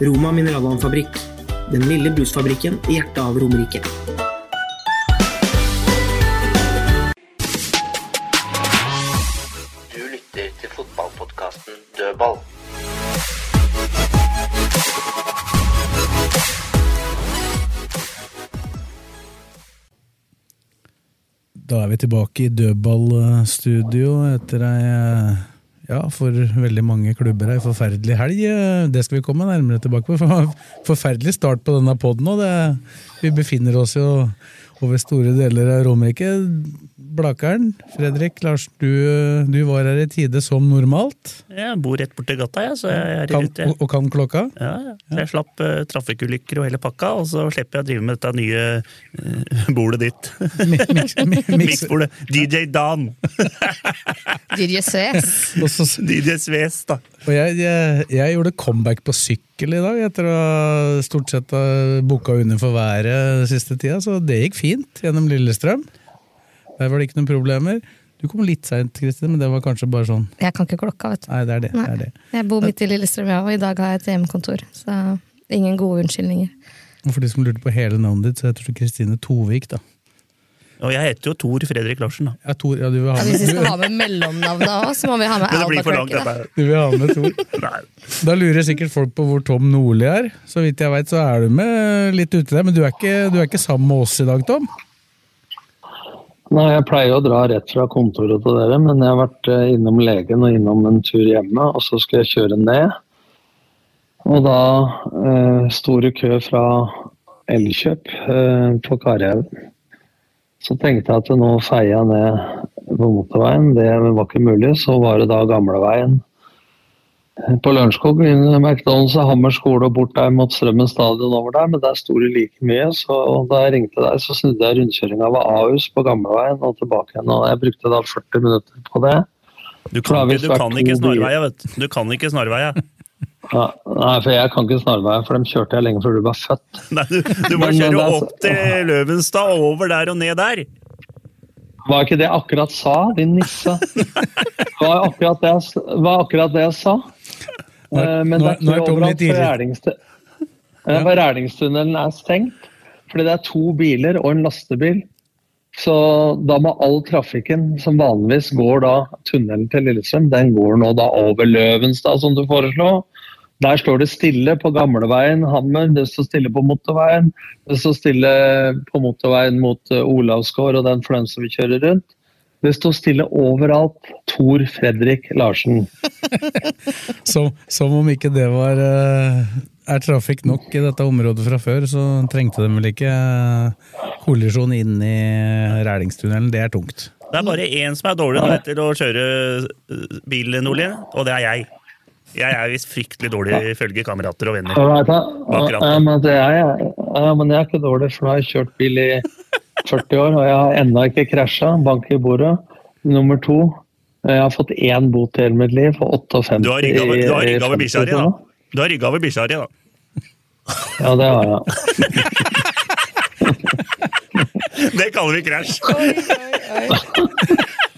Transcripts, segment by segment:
Roma mineralvannfabrikk. Den lille brusfabrikken i hjertet av Romerike. Du lytter til fotballpodkasten Dødball. Da er vi tilbake i dødballstudio etter ei ja, for veldig mange klubber ei forferdelig helg. Det skal vi komme nærmere tilbake på. For forferdelig start på denne poden. Vi befinner oss jo over store deler av Romerike. Blakeren, Fredrik Larsen, du, du var her i tide som normalt. Jeg bor rett borti gata, jeg, så jeg er Kan, ute. og, og kan klokka. Ja, ja. Så jeg slapp uh, trafikkulykker og hele pakka, og så slipper jeg å drive med dette nye uh, bordet ditt. Miksbordet. DJ Dan. DJ Sves. DJ Sves, da. og jeg, jeg, jeg gjorde comeback på sykkel i dag, etter å ha stort sett booka under for været siste tida, så det gikk fint gjennom Lillestrøm. Der var det ikke noen problemer. Du kom litt seint, Kristin, men det var kanskje bare sånn Jeg kan ikke klokka, vet du. Nei, det er det. Nei. det, er det. Jeg bor midt i Lillestrøm, ja, òg. i dag har jeg et hjemmekontor. Så ingen gode unnskyldninger. Og for de som lurte på hele navnet ditt, så heter du Kristine Tovik, da. Og jeg heter jo Tor Fredrik Larsen, da. Ja, Tor, ja, du vil ha Ja, med, hvis vi skal ha med mellomnavnet òg, så må vi ha med Men det blir Alba for langt, Clarke. dette du vil ha med Tor. Da lurer sikkert folk på hvor Tom Nordli er. Så vidt jeg veit, så er du med litt ute der, men du er, ikke, du er ikke sammen med oss i dag, Tom? Nei, jeg pleier å dra rett fra kontoret til dere, men jeg har vært eh, innom legen og innom en tur hjemme, og så skal jeg kjøre ned. Og da eh, store kø fra Elkjøp eh, på Karihaugen. Så tenkte jeg at nå feier jeg ned på motorveien. Det var ikke mulig. Så var det da gamleveien på Lørenskog. McDonald's og Hammer skole og bort der mot Strømmen stadion over der, men der sto det like mye. Så da jeg ringte deg, så snudde jeg rundkjøringa ved Ahus på gamleveien og tilbake igjen. Og jeg brukte da 40 minutter på det. Du kan, ikke, du kan ikke snarveie, vet du. Du kan ikke snarveia. Ja, nei, for jeg kan ikke snarveien, for dem kjørte jeg lenge før du var født. Nei, du, du må Men, kjøre opp til Løvenstad og over der og ned der. Var ikke det jeg akkurat sa, din nisse? Var akkurat det jeg, var akkurat det jeg sa. Nå Eh, Men nå det er- ikke overalt, for Rælingstunnelen er stengt. Fordi det er to biler og en lastebil. Så da må all trafikken som vanligvis går da tunnelen til Lillestrøm, den går nå da over Løvenstad, som du foreslo. Der står det stille på gamleveien Hammer, det står stille på motorveien. Det står stille på motorveien mot uh, Olavsgård og den for dem som vil kjøre rundt. Det står stille overalt. Tor Fredrik Larsen. Som, som om ikke det var eh, er trafikk nok i dette området fra før, så trengte de vel ikke eh, kollisjon inn i Rælingstunnelen. Det er tungt. Det er bare én som er dårlig nå etter å kjøre bil, Nordli, og det er jeg. Jeg er visst fryktelig dårlig ifølge kamerater og venner. Ja, men, det er, jeg. ja, men jeg er ikke dårlig, for nå har jeg kjørt bil i 40 år, og jeg har ennå ikke krasja. Bank i bordet. Nummer to. Jeg har fått én bot i hele mitt liv, for 58 Du har rygga over- bikkja di, da. Du har rygga over bikkja di, da. Ja, det har jeg. Det kaller vi krasj!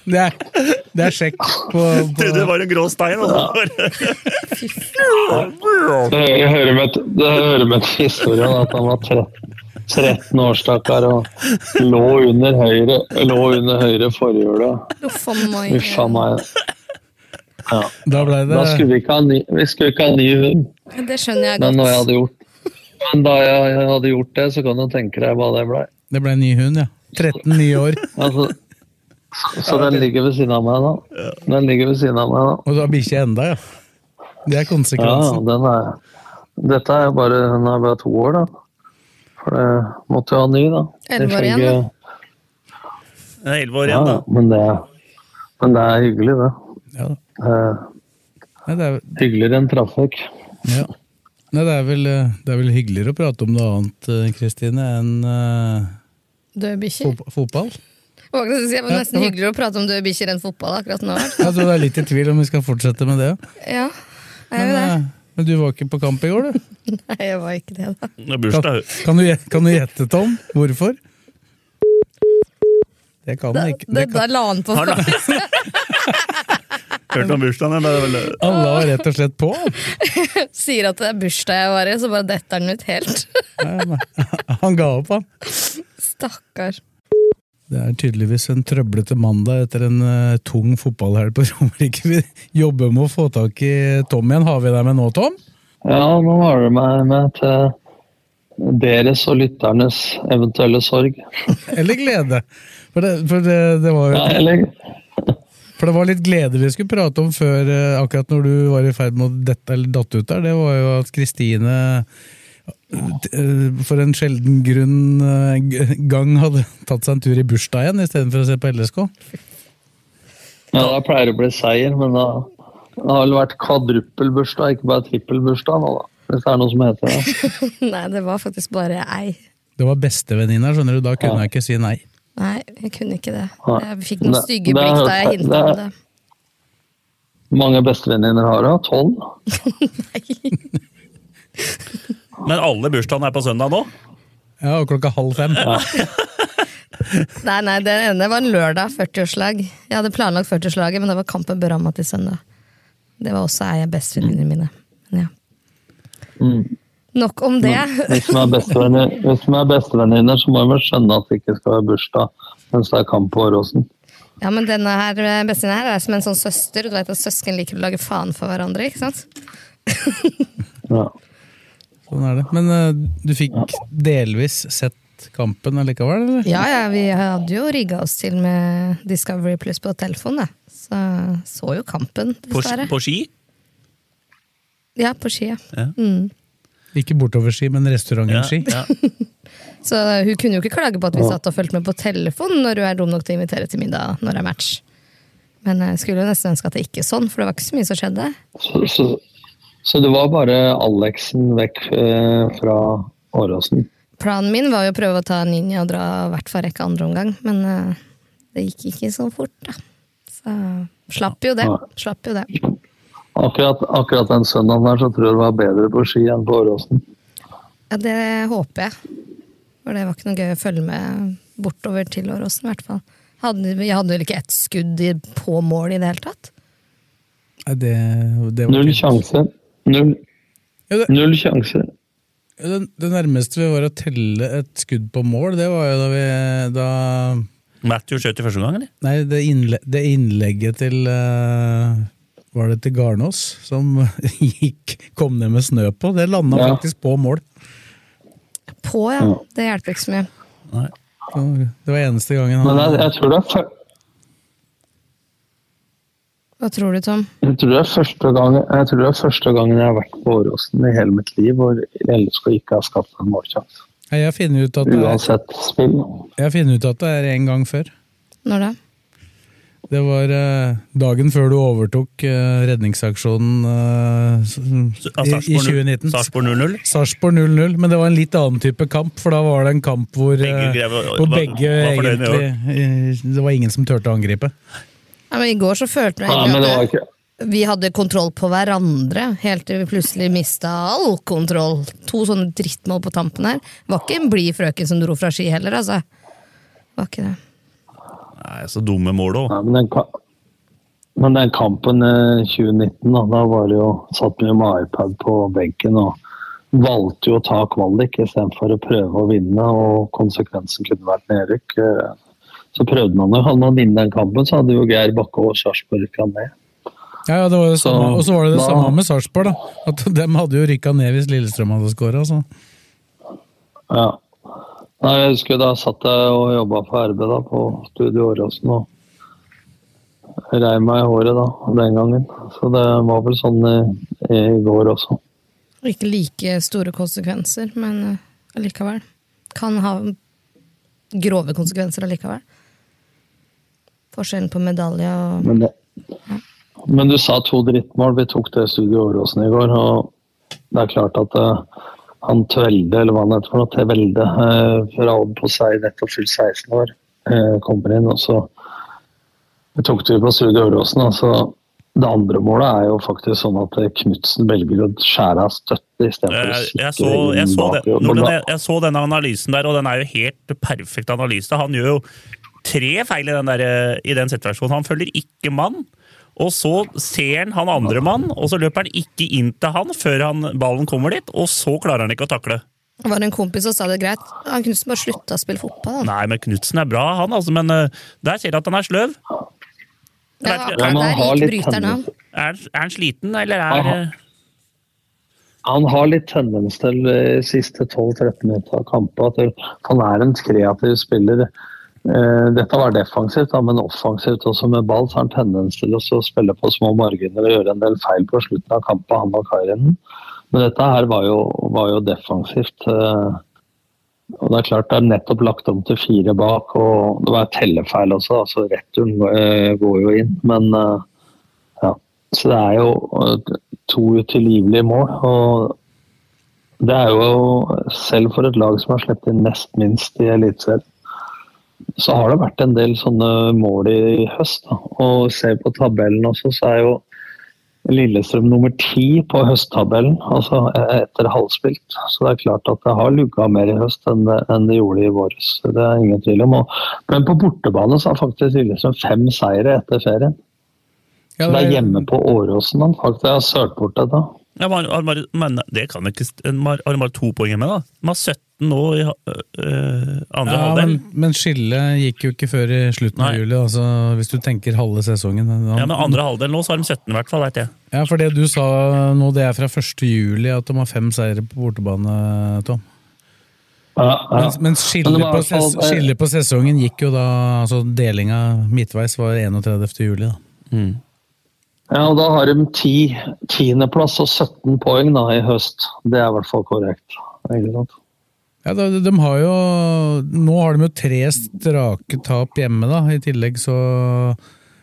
Det er, det er sjekk på, på Trodde det var en grå stein. Og. Det hører med, til- det hører med til historien at han var 13, 13 år, stakkar, og lå under høyre, lå under høyre forhjulet. Uff a meg. Ja. Da det Da skulle vi ikke ha ny, vi skulle ikke ha ny hund. Det skjønner jeg Men når jeg godt. hadde gjort Men da jeg hadde gjort det, så kan du tenke deg hva det ble. Det ble ny hund, ja. 13 nye år. Altså, så den ligger ved siden av meg nå. Den ligger ved siden av meg nå. Og du har bikkje enda, ja. Det er Ja, konsekvensen. den er Dette er bare Den er bare to år, da. For det måtte jo ha ny, da. Elleve år igjen, da. Det er elleve år igjen, da. men det, men det er hyggelig, det. Ja. Eh, Nei, det er, hyggeligere enn trafikk. ja. Nei, det er, vel, eh, det er vel hyggeligere å prate om noe annet, eh, Kristine, enn uh, Døde bikkjer. fotball. Det var var nesten hyggeligere å prate om døde bikkjer enn fotball akkurat nå. Jeg tror det er litt i tvil om vi skal fortsette med det. Ja, er Men, jo det. eh, men du var ikke på kamp i går, du? Nei, jeg var ikke det, da. Det er bursdag. Kan du, kan du gjette, Tom? Hvorfor? Det kan han ikke. Det, Det kan. la han på, faktisk. Hørte om bursdagen? eller? er Alle var rett og slett på. Sier at det er bursdag jeg var i, så bare detter han ut helt. Nei. Han ga opp, han. Stakkar. Det er tydeligvis en trøblete mandag etter en uh, tung fotballhelg på Romerike. Vi jobber med å få tak i Tom igjen. Har vi deg med nå, Tom? Ja, nå har du meg med til deres og lytternes eventuelle sorg. Eller glede? For det, for det, det var jo Ja, eller For det var litt glede vi skulle prate om før, eh, akkurat når du var i ferd med å dette eller datt ut der. Det var jo at Kristine for en sjelden grunn eh, gang hadde tatt seg en tur i bursdag igjen istedenfor å se på LSK. Ja, da pleier det å bli seier, men da det har vel vært kvadruppelbursdag, ikke bare trippelbursdag nå, da. Hvis det er noe som heter det. Nei, det var faktisk bare ei. Det var bestevenninna, skjønner du. Da kunne jeg ikke si nei. Nei, jeg kunne ikke det. Jeg fikk noen stygge blikk da jeg hinta om Det-. Hvor mange bestevenninner har du? Tolv? Men alle bursdagene er på søndag nå? Ja, og klokka halv fem. Nei, nei, det ene var en lørdag, 40-årslag. Jeg hadde planlagt 40-årslaget, men da var kampen beramma til søndag. Det var også ei av bestevenninnene mine. Ja. Mm. Nok om det. Hvis vi er er bestevenninner, så må vi vel skjønne at det ikke skal være bursdag mens det er kamp på Åråsen. Ja, men denne her eh, bestevenninna her er som en sånn søster. Du vet at Søsken liker å lage faen for hverandre, ikke sant? Ja. Sånn er det. Men uh, du fikk delvis sett kampen allikevel, eller? Ja, ja, vi hadde jo rigga oss til med Discovery Plus på telefonen, da. Så så jo kampen, På, dessverre. på ski? Ja, på ski, ja. Ja. Mm. Ikke bortoverski, men restaurantski. Ja, ja. Så hun kunne jo ikke klage på at vi satt og fulgte med på telefon når hun er dum nok til å invitere til middag når det er match. Men jeg skulle jo nesten ønske at det ikke er sånn, for det var ikke så mye som skjedde. Så, så, så det var bare Alexen vekk eh, fra Åråsen. Planen min var jo å prøve å ta en linje og dra hvert fall rekke andre omgang, men eh, det gikk ikke så fort, da. Så slapp jo det. Slapp jo det. Akkurat, akkurat den søndagen der så tror jeg det var bedre på ski enn på Åråsen. Ja, det håper jeg. For det var ikke noe gøy å følge med bortover til Åråsen, i hvert fall. Hadde, jeg hadde vel ikke ett skudd på mål i det hele tatt? Nei, det, det var Null ikke- sjanse. Null, Ja, det- null sjanser. Det, det nærmeste vi var å telle et skudd på mål, det var jo da vi da Matthew skjøt i første gang, eller? Nei, det, innle, det innlegget til uh, Var det til Garnås som gikk, kom ned med snø på? Det landa Ja. faktisk på mål. På, ja. Det hjelper ikke så mye. Nei. Det var eneste gangen Men jeg, jeg, tror det er, Hva tror du, Tom? jeg, tror det er første gang, jeg tror det er første gangen jeg har vært på Åråsen i hele mitt liv hvor LSK ikke har skapt en målsjanse. Jeg finner ut at det er, Uansett spill. jeg finner ut at det er en gang før. Når da? Det var eh, dagen før du overtok eh, redningsaksjonen eh, i, i 2019. Sarpsborg 0-0. Sarpsborg 0-0, men det var en litt annen type kamp, for da var det en kamp hvor, Begge eh, grev- hvor begge var var egentlig eh, Det var ingen som turte å angripe. Ja, men I går så følte jeg egentlig ja, at ikke vi hadde kontroll på hverandre, helt til vi plutselig mista all kontroll. To sånne drittmål på tampen her. Var ikke en blid frøken som dro fra ski heller, altså. Var ikke det. Nei, så dumme mål òg. Nei, men, den, men den kampen i 2019, da, da var det jo satt mye med iPad på benken og valgte jo å ta kvalik istedenfor å prøve å vinne, og konsekvensen kunne vært nedrykk. Så prøvde man jo. Hadde man vunnet den kampen, så hadde jo Geir Bakke og Sarpsborg rykka ned. Ja, ja, det var det Så, samme. Og så var det det da- samme med Sarpsborg, da. At dem hadde jo rykka ned hvis Lillestrøm hadde skåra. Ja. Nei, jeg husker da satt jeg og jobba for RB da, på Studio Åråsen og reiv meg i håret da, den gangen. Så det var vel sånn i, i går også. Ikke like store konsekvenser, men eh, allikevel. Kan ha grove konsekvenser allikevel. Forskjellen på medalje og Men, det, men du sa to drittmål. Vi tok det Studio Åråsen i går. og det er klart at uh, han Tvelde, eller hva han heter for noe, Tvelde, uh, fra Odd på seg nettopp fylt 16 år, uh, kommer inn. og så vi tok det på Studio Øråsen. altså det andre målet er jo faktisk sånn at Knutsen velger å skjære av støtte istedenfor å sikre jeg, så, jeg, så den, jeg, jeg så denne analysen der, og den er jo helt perfekt analyse. Han gjør jo tre feil i den, der, i den situasjonen. Han følger ikke mann. Og så ser han han andre mann, og så løper han ikke inn til han før han, ballen kommer dit, og så klarer han ikke å takle. Det var en kompis som sa det greit. Han Knutsen bare slutta å spille fotball. Han. Nei, men Knutsen er bra, han, altså, men uh, der ser du at han er sløv. Ja, vet Ja, men han der har gikk litt bryteren av. Er, er han sliten, eller er Aha. Han har litt tendens til de siste 12-13 minutter av kampen at han er en kreativ spiller. Eh, Dette var defensivt, men offensivt også med ball så har han tendens til å spille på små marginer og gjøre en del feil på slutten av kampen, han og Kairinen. Men dette her var jo, var jo defensivt. eh, Og det er klart det er nettopp lagt om til fire bak, og det var tellefeil også. altså Returen eh, går jo inn, men ja. Så det er jo to utilgivelige mål. og det er jo selv for et lag som har sluppet inn nest minst i Eliteserien, så har det vært en del sånne mål i høst. Da. Og ser på tabellen også, så er jo Lillestrøm nummer ti på høsttabellen, altså etter halvspilt. Så det er klart at det har lugga mer i høst enn det, enn det gjorde i våres. Det er ingen tvil om. Og, men på bortebane så har faktisk Lillestrøm fem seire etter ferien. Ja, det er det- hjemme på Åråsen han faktisk har sølt bort dette. Ja, men, men det kan ikke man har bare to poeng hjemme, da? De har 17 nå i uh, andre Ja, halvdel. men, men skillet gikk jo ikke før i slutten av juli, altså, hvis du tenker halve sesongen. Ja, men andre halvdel nå, så har de 17 i hvert fall, veit jeg. Ja, for det du sa nå, det er fra 1. juli at de har fem seire på bortebane, Tom. Ja, ja. Men, skillet, Men det på ses, skillet på sesongen gikk jo da altså Delinga midtveis var 31. juli, da. Ja, og da har de ti, tiendeplass og 17 poeng da, i høst. Det er i hvert fall korrekt. Ikke sant? Ja, de, de har jo Nå har de jo tre strake tap hjemme, da. I tillegg så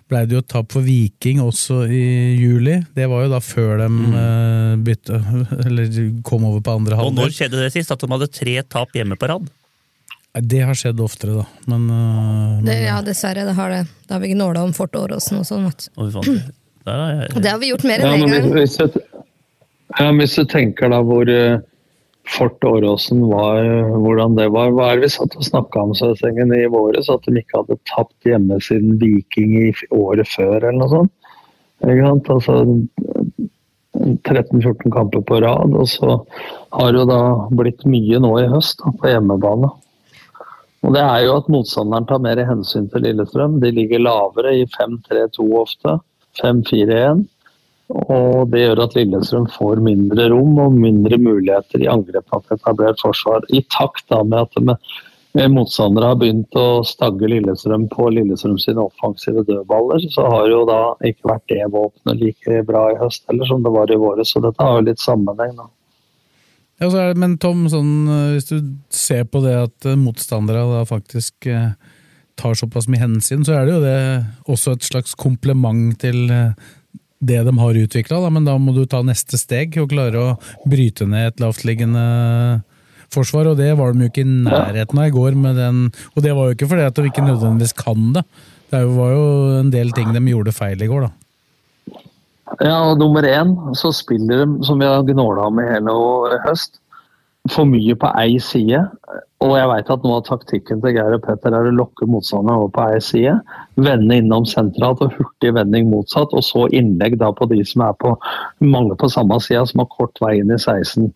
ble det jo tap for Viking også i juli. Det var jo da før de eh, bytte, eller kom over på andre Og når skjedde det sist? At de hadde tre tap hjemme på rad? Det har skjedd oftere, da. Men, men Det, ja, dessverre. Det har det. Da har vi gnåla om Fort Åråsen og sånn. jeg... Det har vi gjort mer enn men én gang. hvis, jeg, ja, men hvis du tenker da hvor eh, Fort Åråsen var, hvordan det var. Hva er det vi satt og snakka om Søsengen i våres? At de ikke hadde tapt hjemme siden Viking i året før, eller noe sånt. Ikke sant? Altså 13-14 kamper på rad. Og så har det jo da blitt mye nå i høst da, på hjemmebane. Og Det er jo at motstanderen tar mer hensyn til Lillestrøm. De ligger lavere i 5-3-2 ofte. 5-4-1. Og det gjør at Lillestrøm får mindre rom og mindre muligheter i angrep på et etablert forsvar. I takt da med at motstandere har begynt å stagge Lillestrøm på Lillestrøm sine offensive dødballer, så har jo da ikke vært det våpenet like bra i høst heller som det var i våres. Så dette har jo litt sammenheng. da. Ja, det, men Tom, sånn, eh, hvis du ser på det at eh, motstandere da faktisk eh, tar såpass mye hensyn, så er det jo det også et slags kompliment til det de har utvikla, men da må du ta neste steg og klare å bryte ned et lavtliggende forsvar, og det var de jo ikke i nærheten av i går. Med den, og det var jo ikke fordi at de ikke nødvendigvis kan det. Det var jo en del ting de gjorde feil i går, da. Ja, og nummer én så spiller de, som vi har gnåla med hele høst, for mye på ei side. Og jeg veit at noe av taktikken til Geir og Petter er å lokke motstanderen over på ei side. Vende innom sentralt og hurtig vending motsatt, og så innlegg da på de som er på mange på samme side, som har kort vei inn i 16.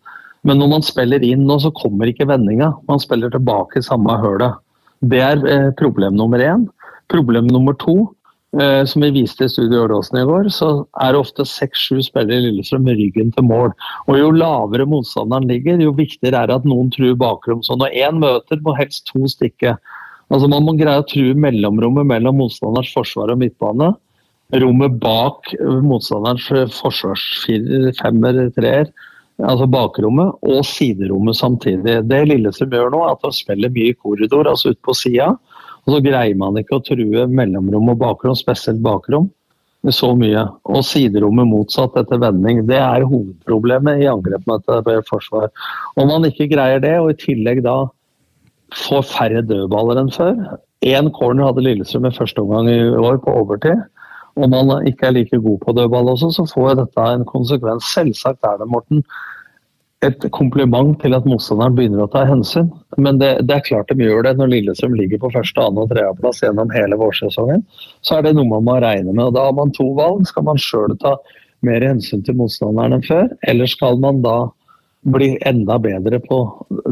Men når man spiller inn nå, så kommer ikke vendinga. Man spiller tilbake i samme hølet. Det er eh, problem nummer én. Problem nummer to, som vi viste i Studio Åråsen i går, så er det ofte seks-sju spillere i Lillestrøm med ryggen til mål. Og Jo lavere motstanderen ligger, jo viktigere er det at noen truer bakrom. Så når én møter, må helst to stikke. Altså Man må greie å true mellomrommet mellom motstanderens forsvar og midtbane. Rommet bak eh, motstanderens forsvarsfirer, femmer, treer. Altså bakrommet og siderommet samtidig. Det Lillestrøm gjør nå, er at de spiller mye i korridor, altså ut på sida. Og så greier man ikke å true mellomrom og bakrom, spesielt bakrom. med så mye. Og siderommet motsatt etter vending. Det er hovedproblemet i angrep med et forsvar. Om man ikke greier det, og i tillegg da får færre dødballer enn før Én corner hadde Lillestrøm i første omgang i år på overtid. Om man ikke er like god på dødball også, så får dette en konsekvens. Selvsagt er det, Morten, et kompliment til at motstanderen begynner å ta hensyn. Men det, det, er klart de gjør det når Lillestrøm ligger på første, andre og tredjeplass gjennom hele vårsesongen. Så er det noe man må regne med. og Da har man to valg. Skal man sjøl ta mer hensyn til motstanderen enn før, eller skal man da bli enda bedre på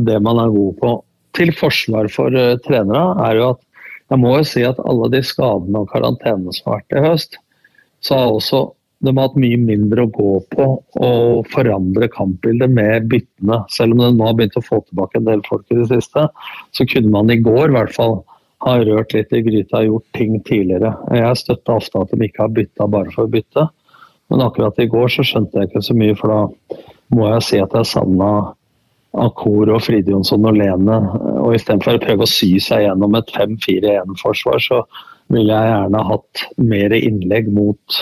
det man er god på? Til forsvar for uh, trenere er jo at jeg må jo si at alle de skadene og karantenene som har vært i høst, så har også de har hatt mye mindre å gå på og forandre kampbildet med byttene. Selv om de nå har begynt å få tilbake en del folk i det siste, så kunne man i går i hvert fall ha rørt litt i gryta og gjort ting tidligere. Jeg støtter ofte at de ikke har bytta bare for å bytte, men akkurat i går så skjønte jeg ikke så mye, for da må jeg si at jeg savna Akor og Fride Jonsson og Lene. Og istedenfor å prøve å sy seg gjennom et 5-4-1-forsvar, så ville jeg gjerne hatt mer innlegg mot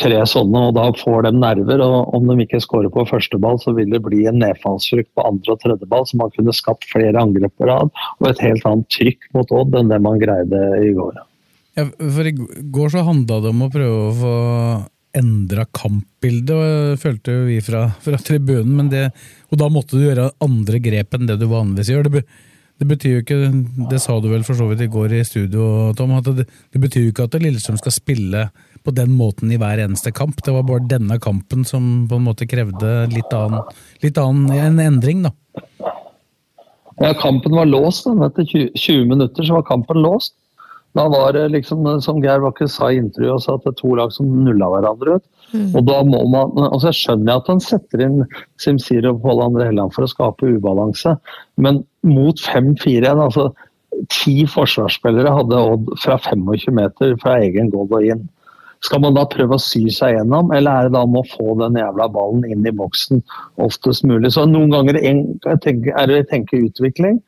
tre sånne, og da får de nerver. og Om de ikke skårer på første ball, så vil det bli en nedfallsfrukt på andre og tredje ball, så man kunne skapt flere angrep på rad og et helt annet trykk mot Odd enn det man greide i går. Ja, for I går så handla det om å prøve å få endra kampbildet, følte vi fra, fra tribunen. Det, og da måtte du gjøre andre grep enn det du vanligvis gjør. Det, det betyr jo ikke, det sa du vel for så vidt i går i studio, Tom, at det, det betyr jo ikke at Lillestrøm skal spille på den måten i hver eneste kamp. Det var bare denne kampen som på en måte krevde litt annen, litt annen en endring, da. Ja, kampen var låst. Da. Etter 20 minutter så var kampen låst. Da var det liksom, som Geir Bakke sa i intervjuet, at det er to lag som nulla hverandre ut. Mm. Og da må man, altså Jeg skjønner at han setter inn Simsir og Pål André Helland for å skape ubalanse, men mot 5-4 altså Ti forsvarsspillere hadde Odd fra 25 meter fra egen goal og inn. Skal man da prøve å sy seg gjennom, eller er det da om å få den jævla ballen inn i boksen oftest mulig? Så Noen ganger er det å tenke utvikling,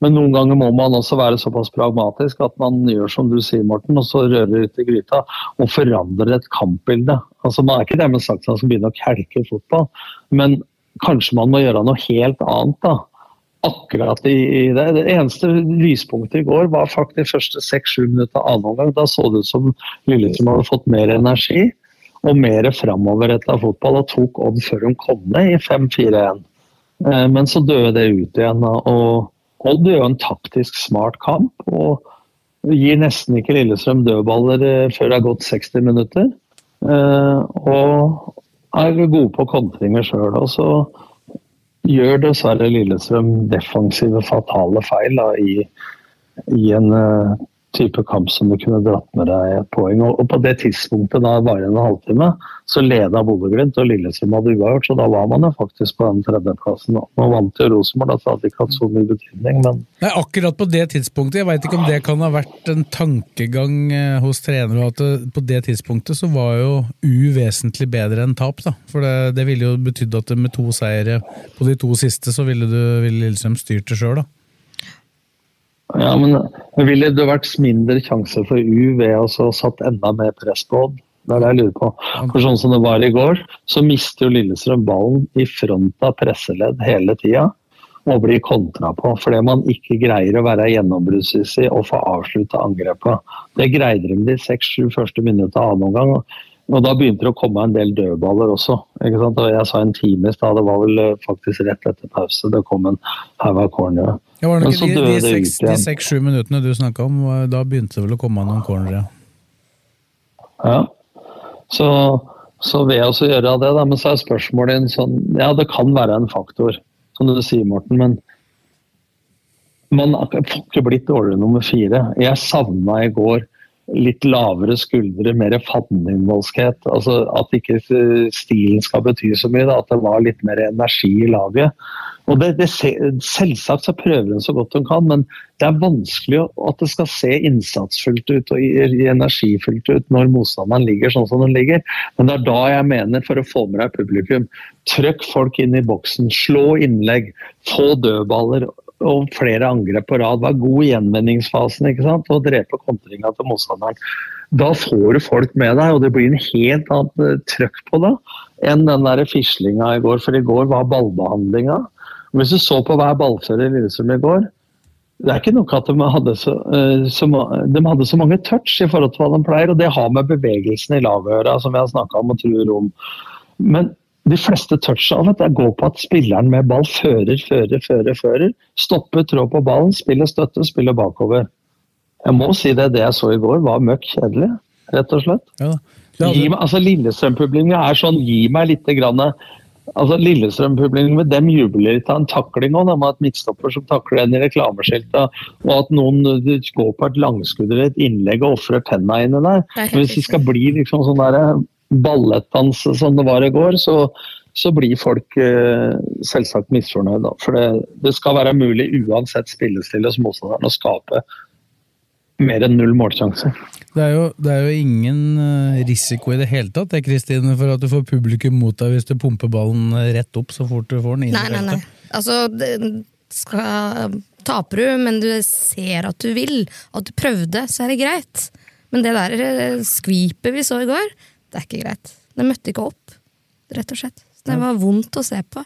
men noen ganger må man også være såpass pragmatisk at man gjør som du sier, Morten, og så rører ut i gryta og forandrer et kampbilde. Altså, Man er ikke dermed sagt at man skal begynne å kelke fotball, men kanskje man må gjøre noe helt annet. da akkurat i det. Det eneste lyspunktet i går var faktisk første seks-sju minutter av annen omgang. Da så det ut som Lillestrøm hadde fått mer energi og mer framoverretta fotball og tok Odd før hun kom ned i 5-4-1. Eh, men så døde det ut igjen. og Odd gjør en taktisk smart kamp og gir nesten ikke Lillestrøm dødballer eh, før det har gått 60 minutter. Eh, og er gode på kontringer sjøl gjør dessverre Lillestrøm defensive, fatale feil da, i, i, en uh, type kamp som du kunne dratt med deg poeng. Og, på det tidspunktet, da bare en halvtime, så leda Bodø-Glimt, og Lillestrøm hadde uavgjort. Så da var man jo faktisk på den tredjeplassen. Nå vant jo Rosenborg, da, hadde det ikke hatt så mye betydning, men Nei, Akkurat på det tidspunktet, jeg veit ikke om det kan ha vært en tankegang eh, hos trenere, at det, på det tidspunktet så var jo uvesentlig bedre enn tap, da. For det, det ville jo betydd at med to seire på de to siste, så ville, du, ville Lillestrøm styrt det sjøl, da. Ja, men Ville det vært mindre sjanse for U ved å satt enda mer press på Odd? Det er det jeg lurer på. For sånn som det var i går, så mister jo Lillestrøm ballen i front av presseledd hele tida. Og blir kontra på, fordi man ikke greier å være gjennombruddshissig og få avslutta angrepet. Det greide de de seks-sju første minuttene av annen omgang. Og da begynte det å komme en del dødballer også. ikke sant? Og jeg sa en time i stad, det var vel eh, faktisk rett etter pause. Det kom en haug av cornere. Ja, var det ikke de, de seks-sju minuttene du snakka om, da begynte det vel å komme noen cornere? Ja. Så, så ved å gjøre det, da, men så er spørsmålet sånn Ja, det kan være en faktor, som du sier, Morten, men man får ikke blitt dårligere nummer fire. Jeg savna i går litt lavere skuldre, mer fanneinnvollskhet. Altså at ikke stilen skal bety så mye, da, at det var litt mer energi i laget. Og det, det, Selvsagt så prøver hun så godt hun kan, men det er vanskelig at det skal se innsatsfullt ut og energifullt ut når motstanderen ligger sånn som den ligger. Men det er da jeg mener, for å få med deg publikum, trøkk folk inn i boksen, slå innlegg, få dødballer og flere angrep på rad. Var god i gjenvendingsfasen ikke sant? og drepe kontringa til motstanderen. Da får du folk med deg, og det blir en helt annet eh, trøkk på det enn den der fislinga i går. For i går var ballbehandlinga. Hvis du så på hver ballfører i Lillestrøm i går, det er ikke nok at de hadde, så, eh, så, de hadde så mange touch i forhold til hva de pleier, og det har med bevegelsen i laget som vi har snakka om og truer om. Men de fleste touchene går på at spilleren med ball fører, fører, fører, fører. Stopper, trår på ballen, spiller støtte, spiller bakover. Jeg må si det, det jeg så i går var møkk kjedelig, rett og slett. Ja, Gi meg, altså Lillestrøm-publikummet er sånn, gi meg litt grann, altså Lillestrøm-publikummet dem jubler litt av en takling òg, med et midtstopper som takler en i reklameskiltet, og at noen går på et langskudd eller et innlegg og ofrer tenna inni der. Men hvis det skal bli liksom sånn der ballettdans som det var i går, så, så blir folk eh, selvsagt misfornøyd. For det, det, skal være mulig uansett spillestil hos motstanderen å skape mer enn null målsjanse. Det er, jo, det er jo ingen eh, risiko i det hele tatt det, Kristine, for at du får publikum mot deg hvis du pumper ballen rett opp så fort du får den inn nei, nei, nei. Altså, skal, taper du, men du ser at du vil, at du prøvde, så er det greit. Men det der eh, skvipet vi så i går, det er ikke greit. Det møtte ikke opp, rett og slett. Det var vondt å se på.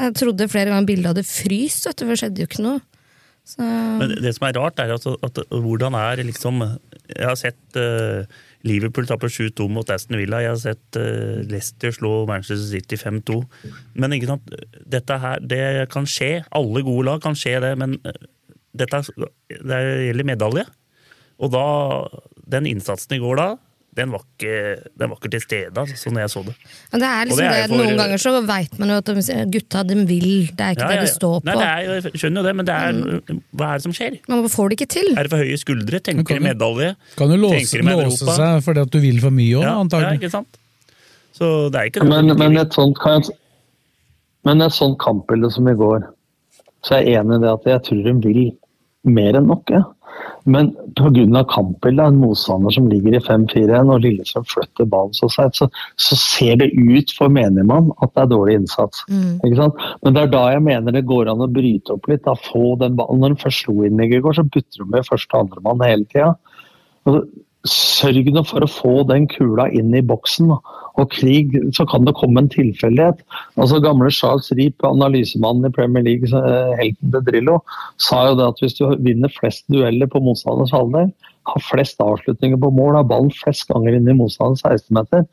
Jeg trodde flere ganger bildet hadde fryst, for det skjedde jo ikke noe. Så... Men det som er rart, er at, at, hvordan er liksom Jeg har sett uh, Liverpool tape 7-2 mot Aston Villa. Jeg har sett uh, Leicester slå Manchester City 5-2. Men ikke sant, dette her, det kan skje. Alle gode lag kan skje det, men uh, dette det gjelder medalje. Og da, den innsatsen i går da, den var ikke, den var ikke til stede, altså, sånn jeg så det. Ja, det er liksom det, er for, Noen ganger så veit man jo at de, gutta de vil, det er ikke ja, det de står på. Nei, det er, jeg skjønner jo det, men det er, mm. hva er det som skjer? Man får det ikke til. Er det for høye skuldre? Tenker de medalje? Kan du låse, låse seg fordi at du vil for mye òg, ja, antagelig. Ja, ikke sant? Så det er ikke det. Men, men, et sånt, men et sånt kampbilde som i går, så er jeg enig i det at jeg tror de vil mer enn nok. Ja. Men pga. kampbildet, en motstander som ligger i 5-4-1 og Lillestrøm flytter ballen så seigt, så, så, ser det ut for menigmann at det er dårlig innsats. Mm. Men det er da jeg mener det går an å bryte opp litt. Da, få den ballen. Når de først slo innlegget i går, så butter de med første og andremann hele tida. Sørg nå for å få den kula inn i boksen. Og krig, så kan det komme en tilfeldighet. Altså Gamle Charles Reep, analysemannen i Premier League, eh, helten til Drillo, sa jo det at hvis du vinner flest dueller på motstanders halvdel, har flest avslutninger på mål, har ballen flest ganger inn i motstanders 16-meter,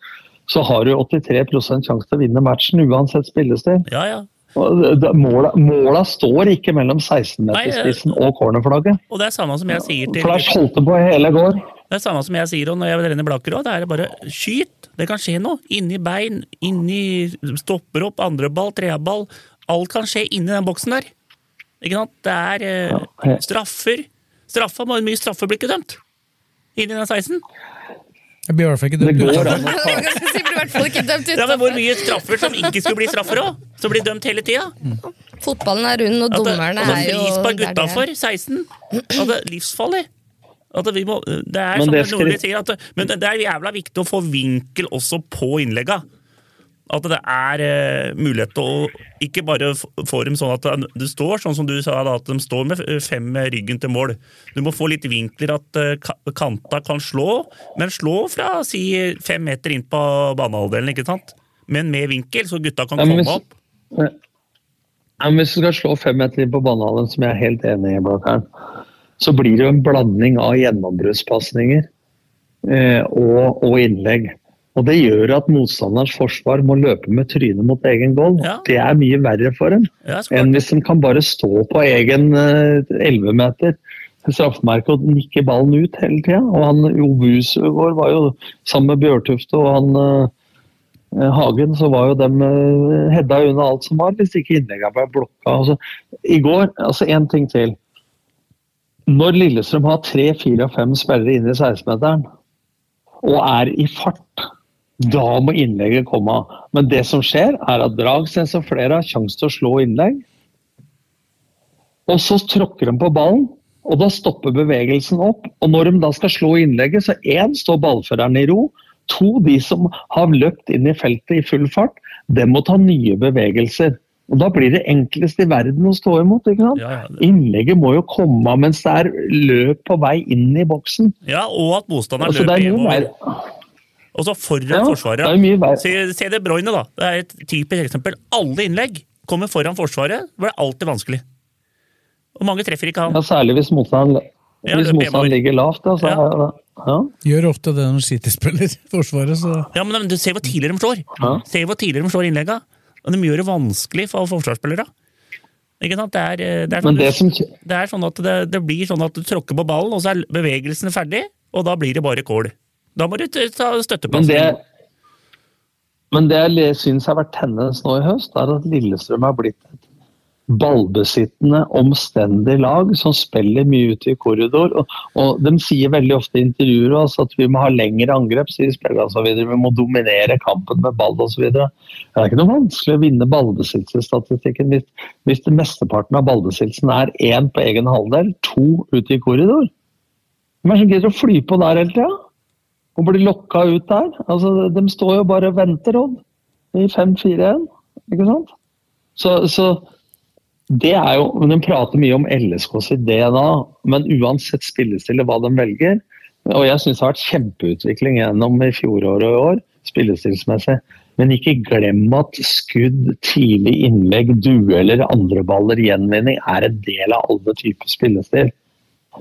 så har du 83 sjanse til å vinne matchen, uansett spillestil. Ja, ja. Måla, måla, står ikke mellom 16-meterspissen og cornerflagget. Og det er samme som jeg sier til Flash holdt det på hele går. Det er samme som jeg sier når jeg renner blakker òg. Det er bare skyt! Det kan skje noe. Inni bein, inni stopper opp, andre ball, treball. Alt kan skje inni den boksen der. Ikke sant? Det er eh, straffer. Straffa, mye straffer blir ikke dømt? Inni den 16? Jeg blir i hvert fall ikke dømt ut. Ja, men hvor mye straffer som ikke skulle bli straffer òg? Som blir dømt hele tida? Mm. Fotballen er rund, og dommerne altså, er jo Frispark utafor 16. Altså, livsfarlig. Må, det er som Nordli sier, at, men det, det er jævla viktig å få vinkel også på innlegga. At det er uh, mulighet til å ikke bare få dem sånn at du står sånn som du sa, da, at de står med fem med ryggen til mål. Du må få litt vinkler, at uh, kanta kan slå, men slå fra si fem meter inn på banehalvdelen, ikke sant? Men med vinkel, så gutta kan komme hvis, opp. Ja, men hvis du skal slå fem meter inn på banehalvdelen, som jeg er helt enig i, Blakkaren, så blir det jo en blanding av gjennombruddspasninger eh, og, og innlegg. Og Det gjør at motstanderens forsvar må løpe med trynet mot egen goal. Ja. Det er mye verre for dem ja, enn hvis de kan bare stå på egen uh, eh, 11 meter straffemerke og nikke ballen ut hele tida. Og han Obus vår var jo sammen med Bjørtufte og han uh, Hagen, så var jo dem uh, hedda unna alt som var, hvis ikke innleggene ble blokka. Altså, I går, altså én ting til. Når Lillestrøm har tre, fire og fem spillere inne i 16-meteren og er i fart da må innlegget komme. Men det som skjer, er at Dragsnes og flere har sjanse til å slå innlegg. Og så tråkker de på ballen, og da stopper bevegelsen opp. Og når de da skal slå innlegget, så én står ballføreren i ro. To, de som har løpt inn i feltet i full fart, de må ta nye bevegelser Og Da blir det enklest i verden å stå imot. ikke sant? Ja, ja. Innlegget må jo komme mens det er løp på vei inn i boksen. Ja, og at motstanderen det løper er hjemover. Og så foran Ja, Forsvaret. Se, se det Bruyne, da. Det er et typisk eksempel. Alle innlegg kommer foran Forsvaret, hvor det er alltid vanskelig. Og mange treffer ikke han. Ja, Særlig hvis motstanderen Ja, ligger lavt. Ja, så, Ja. ja. Gjør ofte det når City spiller Forsvaret, så Ja, men du ser hvor tidligere de slår. Ja. Se hvor tidligere de slår innlegga. Og de gjør det vanskelig for forsvarsspillere. Ikke sant? Det er, eh, det er, sånn, det som det er sånn at det, det blir sånn at du tråkker på ballen, og så er bevegelsene ferdig, og da blir det bare kål. Da må du ta Men det, men det jeg syns har vært tennis nå i høst, er at Lillestrøm har blitt et ballbesittende, omstendig lag som spiller mye ute i korridor. Og, og De sier veldig ofte i intervjuer også at vi må ha lengre angrep, sier spillerne osv. Vi må dominere kampen med ball osv. Det er ikke noe vanskelig å vinne ballbesittelsesstatistikken hvis, hvis det mesteparten av ballbesittelsen er én på egen halvdel, to ute i korridor. Hvem er det som gidder å fly på der hele tida? Og blir lokka ut der. Altså, de står jo bare og venter, Odd, i 5-4-1. Ikke sant? Så, så det er jo De prater mye om LSKs idé da, men uansett spillestille hva de velger Og jeg syns det har vært kjempeutvikling gjennom i fjoråret og i år, spillestilsmessig. Men ikke glem at skudd, tidlig innlegg, dueller, andreballer, gjenvinning er en del av alle typer spillestil.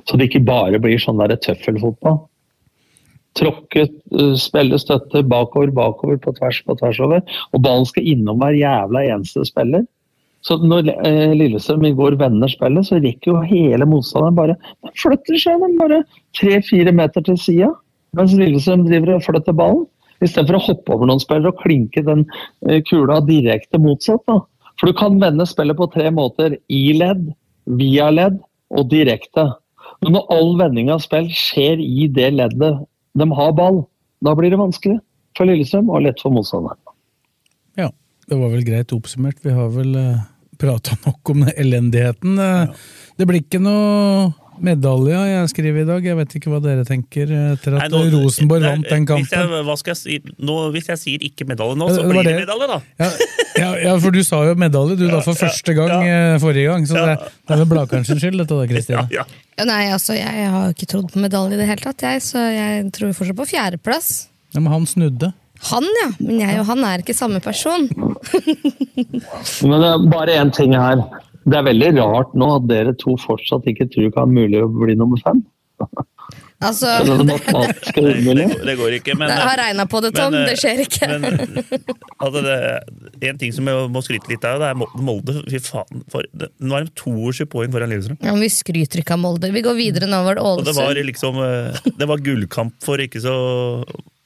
Så det ikke bare blir sånn tøffelfotball. Tråkke, uh, spille støtte bakover, bakover, på tvers, på tvers over. Og ballen skal innom hver jævla eneste spiller. Så når eh, Lillestrøm i går vender spillet, så rekker jo hele motstanderen bare Den flytter seg den bare tre-fire meter til sida, mens Lillestrøm driver og flytter ballen. Istedenfor å hoppe over noen spillere og klinke den eh, kula direkte motsatt. da. For du kan vende spillet på tre måter. I ledd, via ledd og direkte. Men når all vending av spill skjer i det leddet de har ball, da blir det vanskelig for Lillestrøm og lett for motstanderen. ja. Det var vel greit oppsummert. Vi har vel uh, prata nok om elendigheten. Ja. Det blir ikke noe medalje jeg skriver i dag. Jeg vet ikke hva dere tenker etter at Nei, nå- Rosenborg vant den Hvis kampen. jeg, hva skal jeg si? Nå, hvis jeg sier ikke medalje nå, så det blir det det. medalje, da. Ja, ja, ja, for du sa jo medalje du da for første gang eh, forrige gang, så det, det er vel Blakerens skyld dette da, Kristine. Ja, Ja, Nei, altså, jeg har jo ikke trodd på medalje i det hele tatt, jeg, så jeg tror fortsatt på fjerdeplass. Ja, men han snudde. Han, ja. Men jeg og han er ikke samme person. Men det er bare én ting her. Det er veldig rart nå at dere to fortsatt ikke tror det kan være mulig å bli nummer fem. Altså, Er det? Det, det går ikke, men jeg har regna på det, Tom. men, eh, det skjer ikke. Men, altså det, en ting som jeg må skryte litt av, det er Molde. Fy faen. For, det, nå er de 22 poeng foran Lillestrøm. Ja, men vi skryter ikke av Molde. Vi går videre nå, var det Ålesund? det var liksom eh, Det var gullkamp for ikke så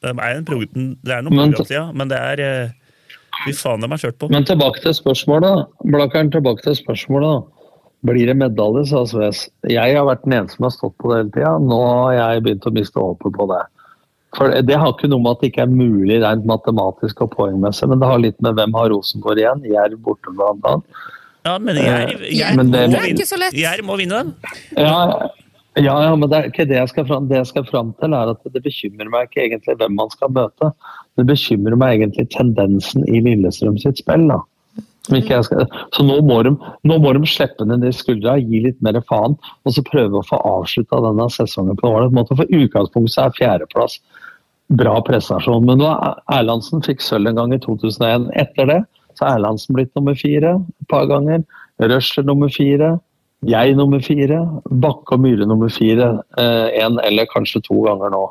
Det er, en, det er noen Men- programsida, men det er eh, Fy faen, de har kjørt på. Men tilbake til spørsmålet. Blakkeren, tilbake til spørsmålet. Blir det medalje, sa Sves. Jeg har vært den eneste som har stått på det hele tida. Nå har jeg begynt å miste håpet på det. For Det har ikke noe med at det ikke er mulig rent matematisk og poengmessig, men det har litt med hvem har Rosenborg igjen. Jerv borte, blant annet. Ja, men Jerv Eh, Jerv men det- må må vinne dem. Ja, ja, ja, men det er ikke det jeg skal fram Det jeg skal fram til, er at det bekymrer meg ikke egentlig hvem man skal møte. Det bekymrer meg egentlig tendensen i Lillestrøm sitt spill. da. Skal, så nå må, de, nå må de slippe ned de skuldra, gi litt mer faen, og så prøve å få avslutta denne sesongen på en ålreit måte. For utgangspunktet er fjerdeplass bra prestasjon. Men nå er Erlandsen fikk sølv en gang i 2001. Etter det så er Erlandsen blitt nummer fire et par ganger. Røsler nummer fire. Jeg nummer fire. Bakke og Myhre nummer fire. Én eller kanskje to ganger nå.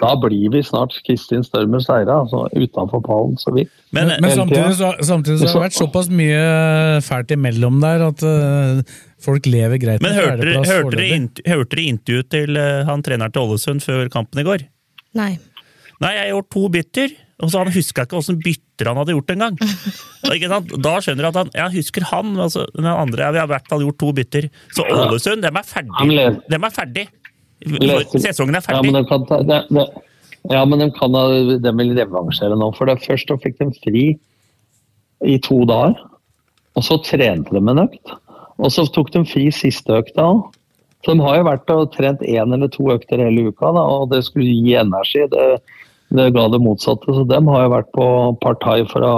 Da blir vi snart Kristin Størmer Seira, altså utenfor pallen så vidt. Men, Men, men samtidig, så, samtidig så har det vært såpass mye fælt imellom der at uh, folk lever greit men med fjerdeplass hørte dere intervjuet til uh, han treneren til Ålesund før kampen i går? Nei. Nei, jeg har gjort to bytter, og så han huska ikke åssen bytter han hadde gjort engang. Da skjønner du at han Jeg husker han, altså den andre ja, Vi har i hvert fall gjort to bytter. Så Ålesund, dem er ferdig. Dem er ferdig. Sesongen er Ja, men ferdig. de kan, ta, det, det, ja, men de kan de vil revansjere nå. For det først så fikk de fri i to dager. Og så trente de en økt. Og så tok de fri siste økta òg. Så de har jo vært og trent én eller to økter hele uka, da, og det skulle gi energi. Det, det ga det motsatte. Så dem har jo vært på partai for å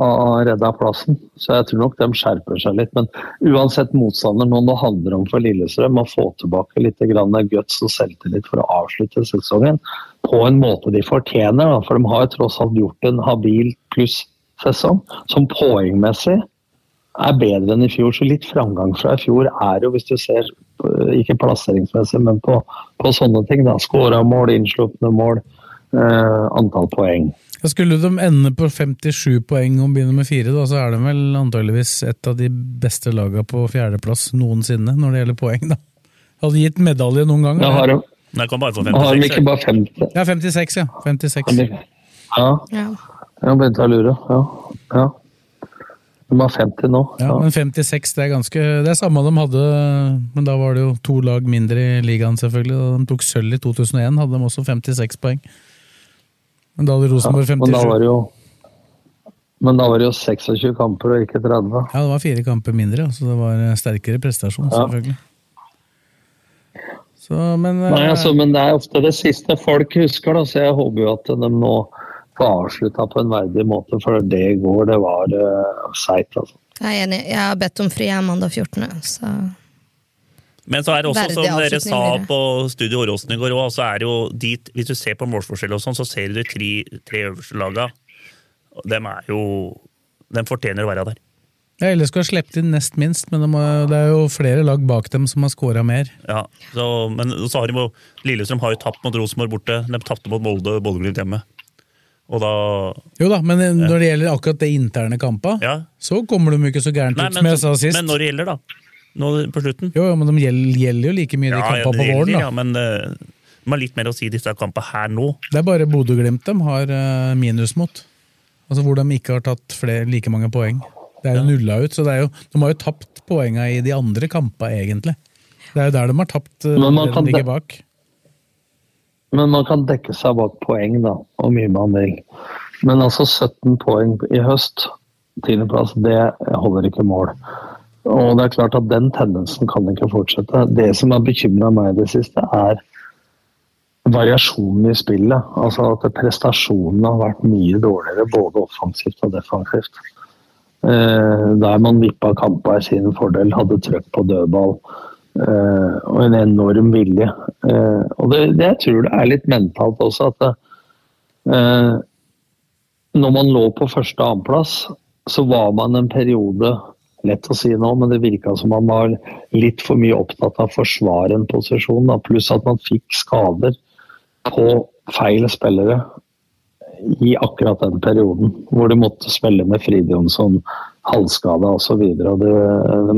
og redda plassen. Så jeg tror nok de skjerper seg litt. Men uansett motstander nå, det handler om for Lillestrøm å få tilbake litt grann guts og selvtillit for å avslutte sesongen på en måte de fortjener. Da. For de har jo tross alt gjort en habil pluss-sesong som poengmessig er bedre enn i fjor. Så litt framgang fra i fjor er jo, hvis du ser ikke plasseringsmessig, men på, på sånne ting. da, Skåra mål, innslupne mål, eh, antall poeng. Skulle de ende på 57 poeng og begynne med fire, da, så er de vel antageligvis et av de beste lagene på fjerdeplass noensinne når det gjelder poeng. da. Hadde gitt medalje noen gang. Da har de, Nei, kan bare få har de ikke bare 50? Ja, 56, ja. 56. Ja, Ja. jeg begynte å lure. Ja. ja. De har 50 nå. Ja, men 56 det er ganske Det er samme de hadde, men da var det jo to lag mindre i ligaen, selvfølgelig. Da de tok sølv i 2001, hadde de også 56 poeng. Men da hadde Rosenborg men da 57. var det jo men da var det jo 26 kamper og ikke 30. Ja, det var fire kamper mindre, så det var sterkere prestasjon, Ja. selvfølgelig. Så, men Nei, eh, altså, men det er ofte det siste folk husker, da, så jeg håper jo at de nå får avslutta på en verdig måte, for det i går, det var uh, seigt, altså. Jeg er enig. Jeg har bedt om fri mandag 14., så Men så er det også, som dere sa på Studio Åråsen i går òg, så er det jo dit Hvis du ser på målforskjell og sånn, så ser du de tre, tre øverste laga. Dem er jo De fortjener å være der. ja, LSK har sluppet inn nest minst, men det er jo flere lag bak dem som har scora mer. Ja, så, men så har de jo Lillestrøm har jo tapt mot Rosenborg borte. De tapte mot Molde og Bodø-Glimt hjemme. Og da Jo da, men når det gjelder akkurat det interne kampa, Ja. så kommer de ikke så gærent Nei, ut, men, som jeg sa sist. men når det gjelder, da? Nå på slutten? Jo, jo, men de gjelder, jo like mye, de Ja, ja, kampene på våren. da. ja, men eh, de har litt mer å si disse kampene her nå. Det er bare Bodø-Glimt de har eh, minus mot. Altså Hvor de ikke har tatt flere, like mange poeng. Det er jo nulla ut, så det er jo, de har jo tapt poenga i de andre kampene, egentlig. Det er jo der de har tapt, eh, Men man kan de- bak. Men man kan dekke seg bak poeng, da, og mye man vil. Men altså 17 poeng i høst, tiendeplass, det holder ikke mål. Og det er klart at den tendensen kan ikke fortsette. Det som har bekymra meg i det siste, er variasjonen i spillet. Altså at prestasjonene har vært mye dårligere, både offensivt og defensivt. Eh, der man vippa kampa i sin fordel, hadde trøkk på dødball. eh, og en enorm vilje. Eh, og det, det jeg tror det er litt mentalt også, at det, når man lå på første og annenplass, så var man en periode Lett å si nå, men det virka som man var litt for mye opptatt av å forsvare en posisjon. Da. Pluss at man fikk skader på feil spillere i akkurat den perioden. Hvor du måtte spille med Fridjonsson, halvskada osv.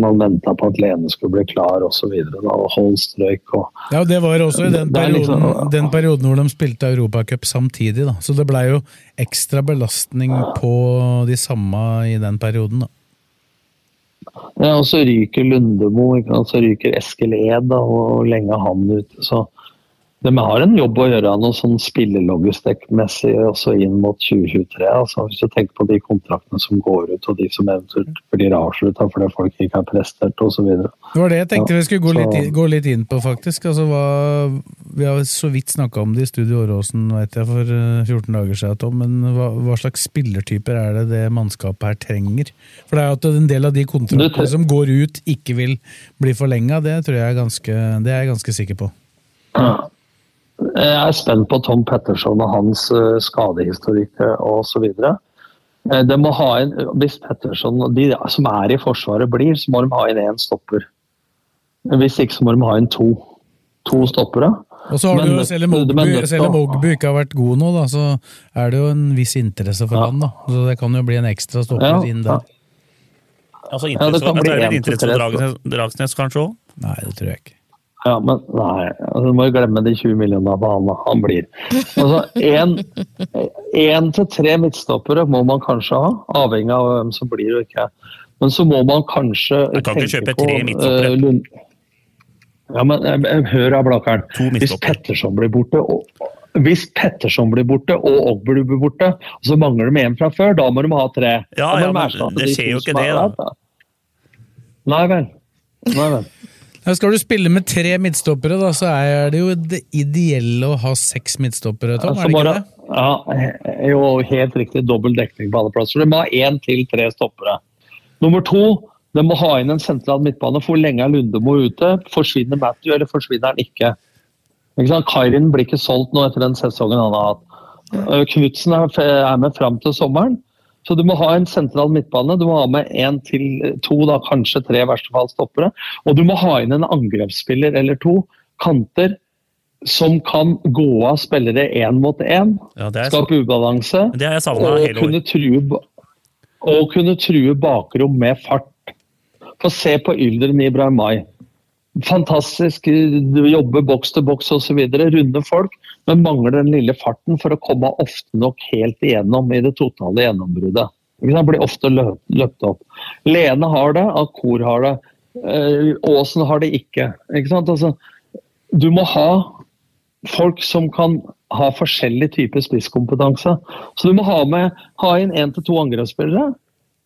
Man venta på at Lene skulle bli klar osv. Og Holst røyk. Og, Ja, Det var også i den er perioden, liksom- den perioden hvor de spilte Europacup samtidig. da. Så det blei jo ekstra belastning på de samme i den perioden. da. Og så ryker Lundemo, så ryker Eskil Ed, og lenge han ute. Så de har en jobb å gjøre noe sånn spillelogistikkmessig også inn mot 2023. Altså, hvis du tenker på de kontraktene som går ut, og de som eventuelt blir avslutta fordi folk ikke har prestert osv. Det var det jeg tenkte Ja, vi skulle gå, litt, i- gå litt inn på, faktisk. Altså, hva, vi har så vidt snakka om det i Studio Åråsen vet jeg, for eh, 14 dager siden, Tom, men hva, hva slags spillertyper er det det mannskapet her trenger? For det er jo at en del av de kontraktene som går ut, ikke vil bli forlenga. Det tror jeg er ganske, det er jeg ganske sikker på. Jeg er spent på Tom Petterson og hans eh, skadehistorikk osv. De må ha inn, hvis Petterson og de som er i Forsvaret blir, så må de ha inn én stopper. Hvis ikke så må de ha inn to. To stoppere. Og så har du jo, selv om men- men- Ogbu, ikke har vært god nå, da, så er det jo en viss interesse for han. da. Så det kan jo bli en ekstra stopper Ja, inn ja. Altså, Ja, det kan bli en til interesse for tre. Dragsnes kanskje òg? Nei, det tror jeg ikke. Ja, men nei, altså, du må jo glemme de 20 millionene på han. Han blir. Altså, Én til tre midtstoppere må man kanskje ha, avhengig av hvem som blir og ikke. Men så må man kanskje Jeg kan ikke kjøpe på, tre midtstoppere. eh, Lund... Ja, men eh, eh, hør da, Blakkaren. Hvis. Petterson blir borte og hvis Petterson blir borte og Ogbu blir borte, og så mangler de en fra før, da må de ha tre. Ja, ja, men det skjer jo ikke det, da. Nei vel. Nei vel. Skal du spille med tre midtstoppere, da, så er det jo det ideelle å ha seks midtstoppere, Tom. Ja, så er det ikke det- det? Ja, jo, helt riktig. Dobbel dekning på alle plasser. Du må ha én til tre stoppere. Nummer to, du må ha inn en sentral midtbane. For lenge er Lundemo ute? Forsvinner Matthew, eller forsvinner han ikke? ikke sant? Kairin blir ikke solgt nå etter den sesongen han har hatt. Uh, Knutsen er med fram til sommeren. Så du må ha en sentral midtbane. Du må ha med én til to, da kanskje tre i verste fall stoppere. Og du må ha inn en angrepsspiller eller to, kanter, som kan gå av spillere én mot én. Ja, Skape ubalanse. Og kunne, true, og kunne true bakrom med fart. Få se på Yldren Ibrahimai. Fantastisk. Du jobber boks til boks osv. Runde folk, men mangler den lille farten for å komme ofte nok helt igjennom i det totale gjennombruddet. Sant? Blir ofte løpt opp. Lene har det, Akor har det. Åsen Aasen har det ikke. ikke? Altså, du må ha folk som kan ha forskjellig type spisskompetanse. Så du må ha, med, ha inn én til to angrepsspillere,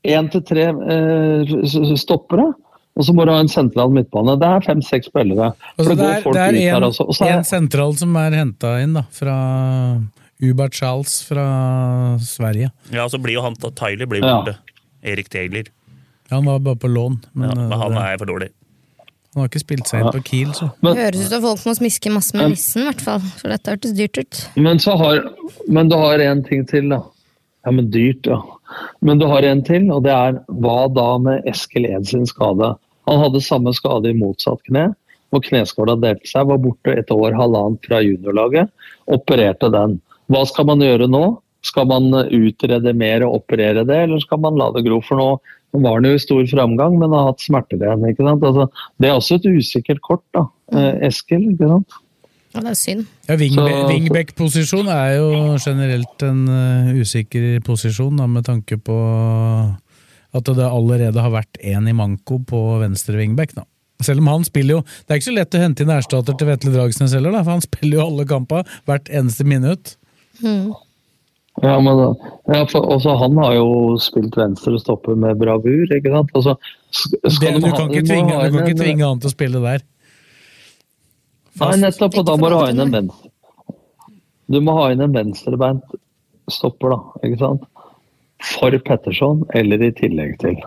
én til tre eh, stoppere, og så må du ha en sentral midtbane. Det er fem-seks spillere. Altså, det det er, det er en, også. Er- en sentral som er henta inn da, fra Ubert Charles fra Sverige. Ja, så blir jo han Tyler blir Ja. borte. Erik Taylor. Han var bare på lån, men, Ja, men han eh, er for dårlig. han har ikke spilt seg inn på Kiel, så. Det høres ut som folk må smiske masse med nissen, i hvert fall. For dette hørtes dyrt ut. Men, så har, men du har en ting til, da. Ja, men dyrt, ja. Men du har en til, og det er hva da med Eskil Eds skade? Han hadde samme skade i motsatt kne, og kneskåla delte seg. Var borte et år, halvannet fra juniorlaget. Opererte den. Hva skal man gjøre nå? Skal man utrede mer og operere det, eller skal man la det gro? For nå nå var han jo i stor framgang, men har hatt smerter igjen. ikke sant? Altså, det er også et usikkert kort, da. Eh, Eskil, ikke sant? Ja, det er synd. Ja, Wingback-posisjon er jo generelt en eh, usikker posisjon, da, med tanke på at det allerede har vært én i manko på venstre wingback. da. Selv om han spiller jo Det er ikke så lett å hente inn erstatter til Vetle Dragsnes heller, da, for han spiller jo alle kamper hvert eneste minutt. Ja, men ja, for, også Han har jo spilt venstre stopper med bravur. ikke sant? Altså, Det, du ha- kan ikke tvinge, du kan ikke tvinge han til å spille der. Nei, nettopp, og da må du ha inn en venstre. Du må ha inn en venstrebeint stopper, da. ikke sant? For Petterson, eller i tillegg til.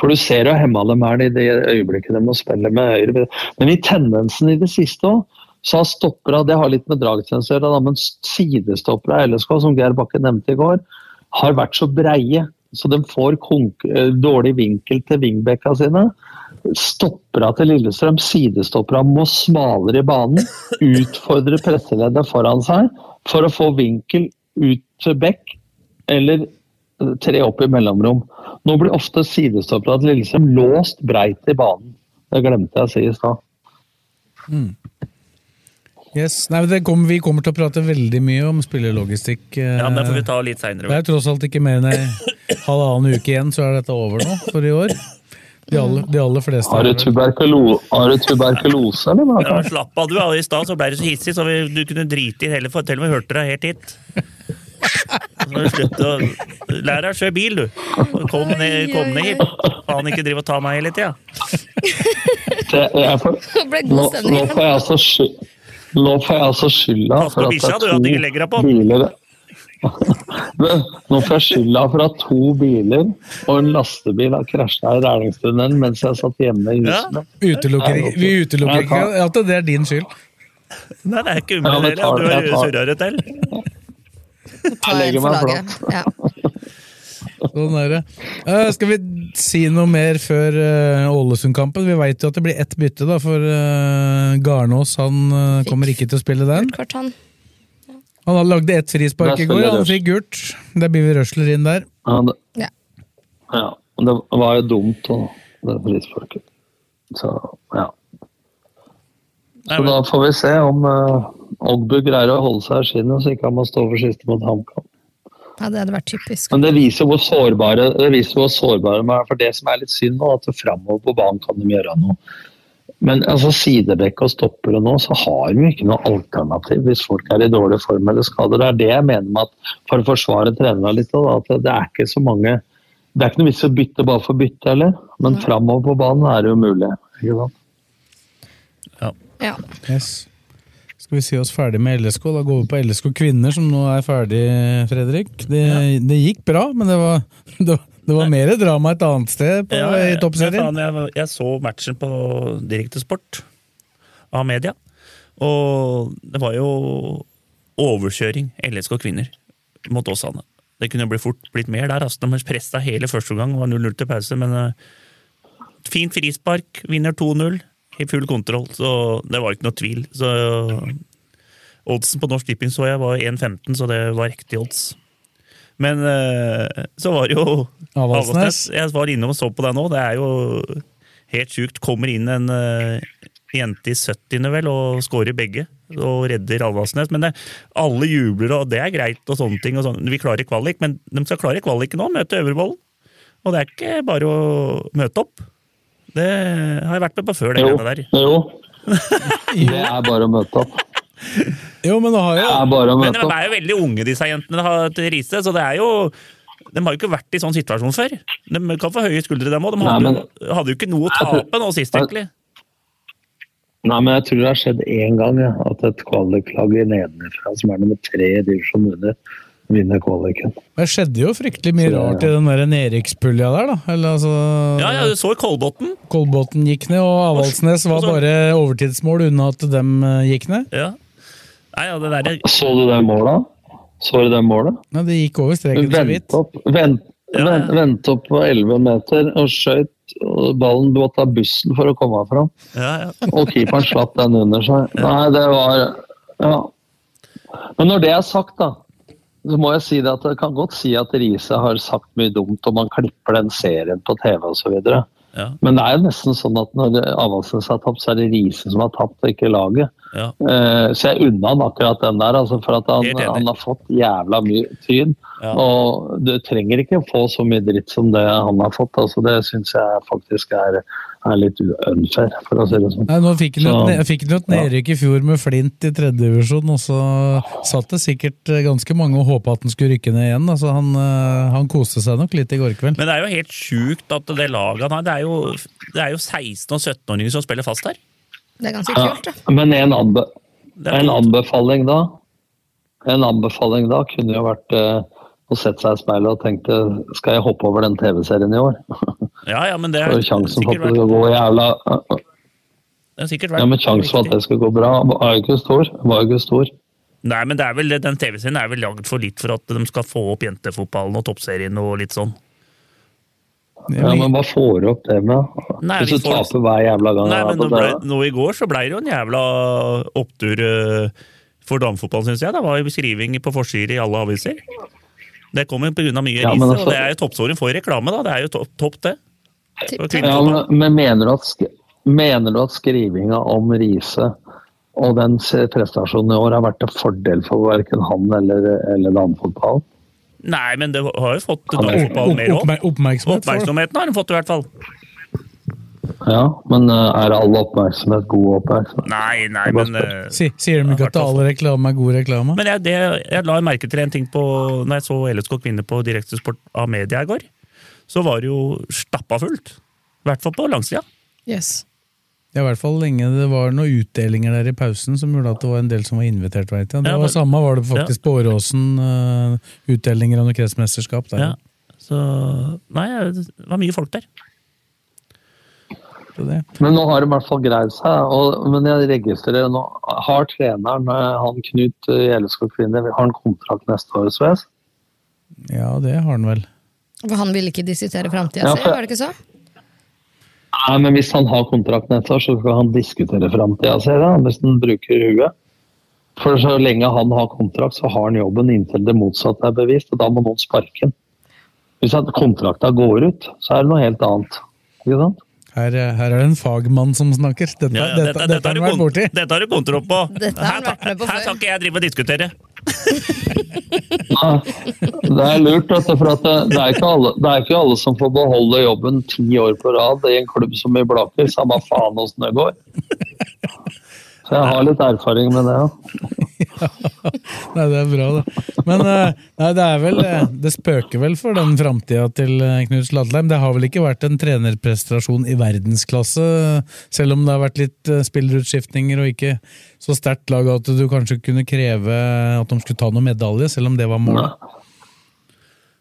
For du ser jo Hemmalem her i det øyeblikket de må spille med høyre. Men i tendensen i det siste òg, så har stoppera det har litt med dragtjeneste å gjøre, men sidestoppera i LSK, som Geir Bakke nevnte i går, har vært så breie. Så de får eh, dårlig vinkel til vingbekka sine. Stoppera til Lillestrøm, sidestoppera, må smalere i banen. Utfordre presseleddet foran seg for å få vinkel ut til bekk, eller tre opp i mellomrom. Nå blir ofte sidestoppere til Lillestrøm låst breit i banen. Det glemte jeg å si i stad. Mm. Yes. Nei, men det kommer- vi kommer til å prate veldig mye om spillerlogistikk. eh, Ja, men det får vi ta litt Det seinere. er tross alt ikke mer enn ei halvannen uke igjen, så er dette over nå for i år. De aller, de aller fleste Har du, er tuberkulo tuberkulose, eller hva? Ja, slapp av, du. I stad så ble du så hissig, så vi, du kunne drite i hele for Til vi hørte deg helt hit. Lær deg å kjøre bil, du. Kom ned, kom ned hit. Faen, ikke drive og ta meg hele tida. Det ble nå, nå får jeg altså skylda Nå får jeg altså skylda du, at det er to biler Nå får jeg skylda for at to biler og en lastebil har krasja i Rælingstunnelen mens jeg satt hjemme i huset. Utelukker, vi utelukker ikke at det er din skyld. Nei, det er ikke umulig. Ja, du har surra det til. Ta Jeg legger en for meg laget. Ja. Sånn er det. Uh, skal vi si noe mer før eh, Ålesund-kampen? Vi veit jo at det blir ett bytte, da, for uh, Garnås han kommer ikke til å spille den. Kort han. Han hadde lagde ett frispark i går, han fikk gult. Det blir vi røsler inn der. Ja, det, Ja. ja, det var jo dumt, da, det frisparket. Så ja. Nei, Så men- da får vi se om uh, Ogbu greier å holde seg i skinnet, så ikke han må stå for siste mot HamKam. ja, det hadde vært typisk. Men det viser hvor sårbare det viser hvor sårbare man er. For det som er litt synd nå, at framover på banen kan de gjøre noe. Men altså sidebekk og stoppere nå, så har vi ikke noe alternativ hvis folk er i dårlig form eller skader. Det er det jeg mener med at for å forsvare trenerne litt, da, at det er ikke så mange Det er ikke noe vits å bytte bare for å bytte eller? men framover på banen er det jo mulig. Ikke sant? Ja. Yes. Skal vi si oss ferdig med LSK? Da går vi på LSK kvinner, som nå er ferdig, Fredrik. Det, det gikk bra, men det var, det var, det var mer drama et annet sted på, Ja, i toppserien. jeg, jeg så matchen på Direktesport av media, og det var jo overkjøring LSK kvinner mot Åsane. Det kunne bli fort blitt mer der. Altså. De pressa hele første omgang, var 0-0 til pause, men eh, fint frispark, vinner 2-0, i full kontroll, så det var ikke noe tvil. Så Oddsen på Norsk Tipping så jeg var 1,15, så det var riktig odds. Men eh, så var det jo Avaldsnes. Jeg var inne og så på det nå. Det er jo helt sjukt. Kommer inn en eh, jente i 70. vel og skårer begge. Og redder Avaldsnes. Men det, alle jubler, og det er greit. og sånne ting. Og sånne. Vi klarer kvalik, men de skal klare kvaliken nå. Møte Øvrevollen. Og det er ikke bare å møte opp. Det har jeg vært med på før. det Jo, greiene der. jo. Det er bare å møte opp. Jo, men det har Det er bare å Men de er jo veldig unge, disse jentene til Riise, så det er jo de har jo ikke vært i sånn situasjon før. De kan få høye skuldre, dem òg. De Nei, hadde, men- hadde jo ikke noe å tape nå sist, egentlig. Nei, men jeg tror det har skjedd én gang ja, at et kvaliklag nedenfra, som er nummer tre i divisjon under, vinner kvaliken. Det skjedde jo fryktelig mye Så rart i den der nedrykkspulja der, da. Eller, altså, Ja, ja, du så Kolbotn. Kolbotn gikk ned, og Avaldsnes var bare overtidsmål unna at dem eh, gikk ned. Ja. Nei, ja, det der, Så du det målet? Så du det målet? Nei, det gikk over streken så vidt. Vent opp, vent, vent, vent opp på 11 meter og skøyt. Ballen måtte ta bussen for å komme fram. ja, ja. Og keeperen slapp den under seg. Nei, det var Ja. Men når det er sagt, da, så må jeg si det at jeg kan godt si at Riise har sagt mye dumt, og man klipper den serien på TV osv. Ja. Men det er jo nesten sånn at når Avaldsnes har tapt, så er det Riise som har tapt, og ikke laget. Ja. Eh, så jeg unna han akkurat den der, altså, for at han, han har fått jævla mye tyn. Ja. Og du trenger ikke få så mye dritt som det han har fått. altså Det syns jeg faktisk er, er litt unfair, for å si det sånn. Nei, nå fikk han jo et ne- fikk jo et nedrykk i fjor med Flint i tredje divisjon, og så satt det sikkert eh, ganske mange og håpa at han skulle rykke ned igjen. Altså, han, eh, han koste seg nok litt i går kveld. Men det er jo helt sjukt at det laget han har Det er jo, det er jo 16- og 17-åringer som spiller fast her. Det er ganske Ja, kult, da. men en, anbe en anbefaling da En anbefaling da kunne jo vært eh, å sette seg i speilet og tenkte skal jeg hoppe over den TV-serien i år? Ja, ja, men det er sjansen for at det skal gå jævla det er sikkert vært Ja, men sjansen for at det skal gå bra var jo ikke stor. Var ikke stor. Nei, men det er vel, den TV-serien er vel lagd for litt for at de skal få opp jentefotballen og toppserien og litt sånn. Ja, men hva får du opp det med? Nei, Hvis du får- taper hver jævla gang. Nei, men nå, ble, nå i går så ble det jo en jævla opptur eh, for damefotballen, syns jeg. Det var jo beskriving på forsider i alle aviser. Det kommer pga. mye Ja, ris, altså... og det er jo toppsåren for reklame, da. Det er jo topp, topp det. Ja, men, men mener, du at, mener du at skrivinga om Riise og den prestasjonen i år har vært til fordel for verken han eller, eller damefotballen? Nei, men det har jo fått damefotballen mer opp. Oppmer- Oppmerksomhet. Oppmerksomheten har den fått, i hvert fall. Ja, men eh, er all oppmerksomhet god oppmerksomhet? Nei, nei, men eh, Si, sier de ikke at all reklame er god reklame? Men jeg, det, jeg la merke til en ting på når jeg så LSK kvinner på Direktesport av media i går. Så var det jo stappa fullt. I hvert fall på langsida. Yes. Ja, I hvert fall lenge det var noen utdelinger der i pausen som gjorde at det var en del som var invitert. Vet jeg. Det Ja, var Samme var det faktisk på Åråsen. Uh, utdelinger av noe kretsmesterskap der. Ja. Så Nei, det var mye folk der. Det. Men nå har de i hvert fall greid seg. Og, men jeg registrerer nå Har treneren, eh, han Knut eh, Kvinne, har han kontrakt neste år, Sves? ja, det har han vel. For han ville ikke diskutere framtida Ja, si, var det ikke så? Nei, men hvis han har kontrakt neste år, så skal han diskutere framtida si, da, hvis han bruker huet. For så lenge han har kontrakt, så har han jobben inntil det motsatte er bevist, og da må noen sparke han. Hvis at kontrakta går ut, så er det noe helt annet. Ikke sant? Her, eh, her er det en fagmann som snakker. Dette, Ja, dette, dette, borti. dette har du kontroll på. Dette Her, vært med på her før. skal ikke jeg drive og diskutere. Ja, det er lurt, for det, er ikke alle, det er ikke alle som får beholde jobben ti år på rad i en klubb som i Blaker, samme faen åssen det går. Så jeg har litt erfaring med det. Ja. Nei, det er bra, da. Men eh, nei, det er vel eh, Det spøker vel for den framtida til eh, Knut Sladleim. Det har vel ikke vært en trenerprestasjon i verdensklasse, selv om det har vært litt spillerutskiftninger og ikke så sterkt lag at du kanskje kunne kreve at de skulle ta noen medalje, selv om det var målet.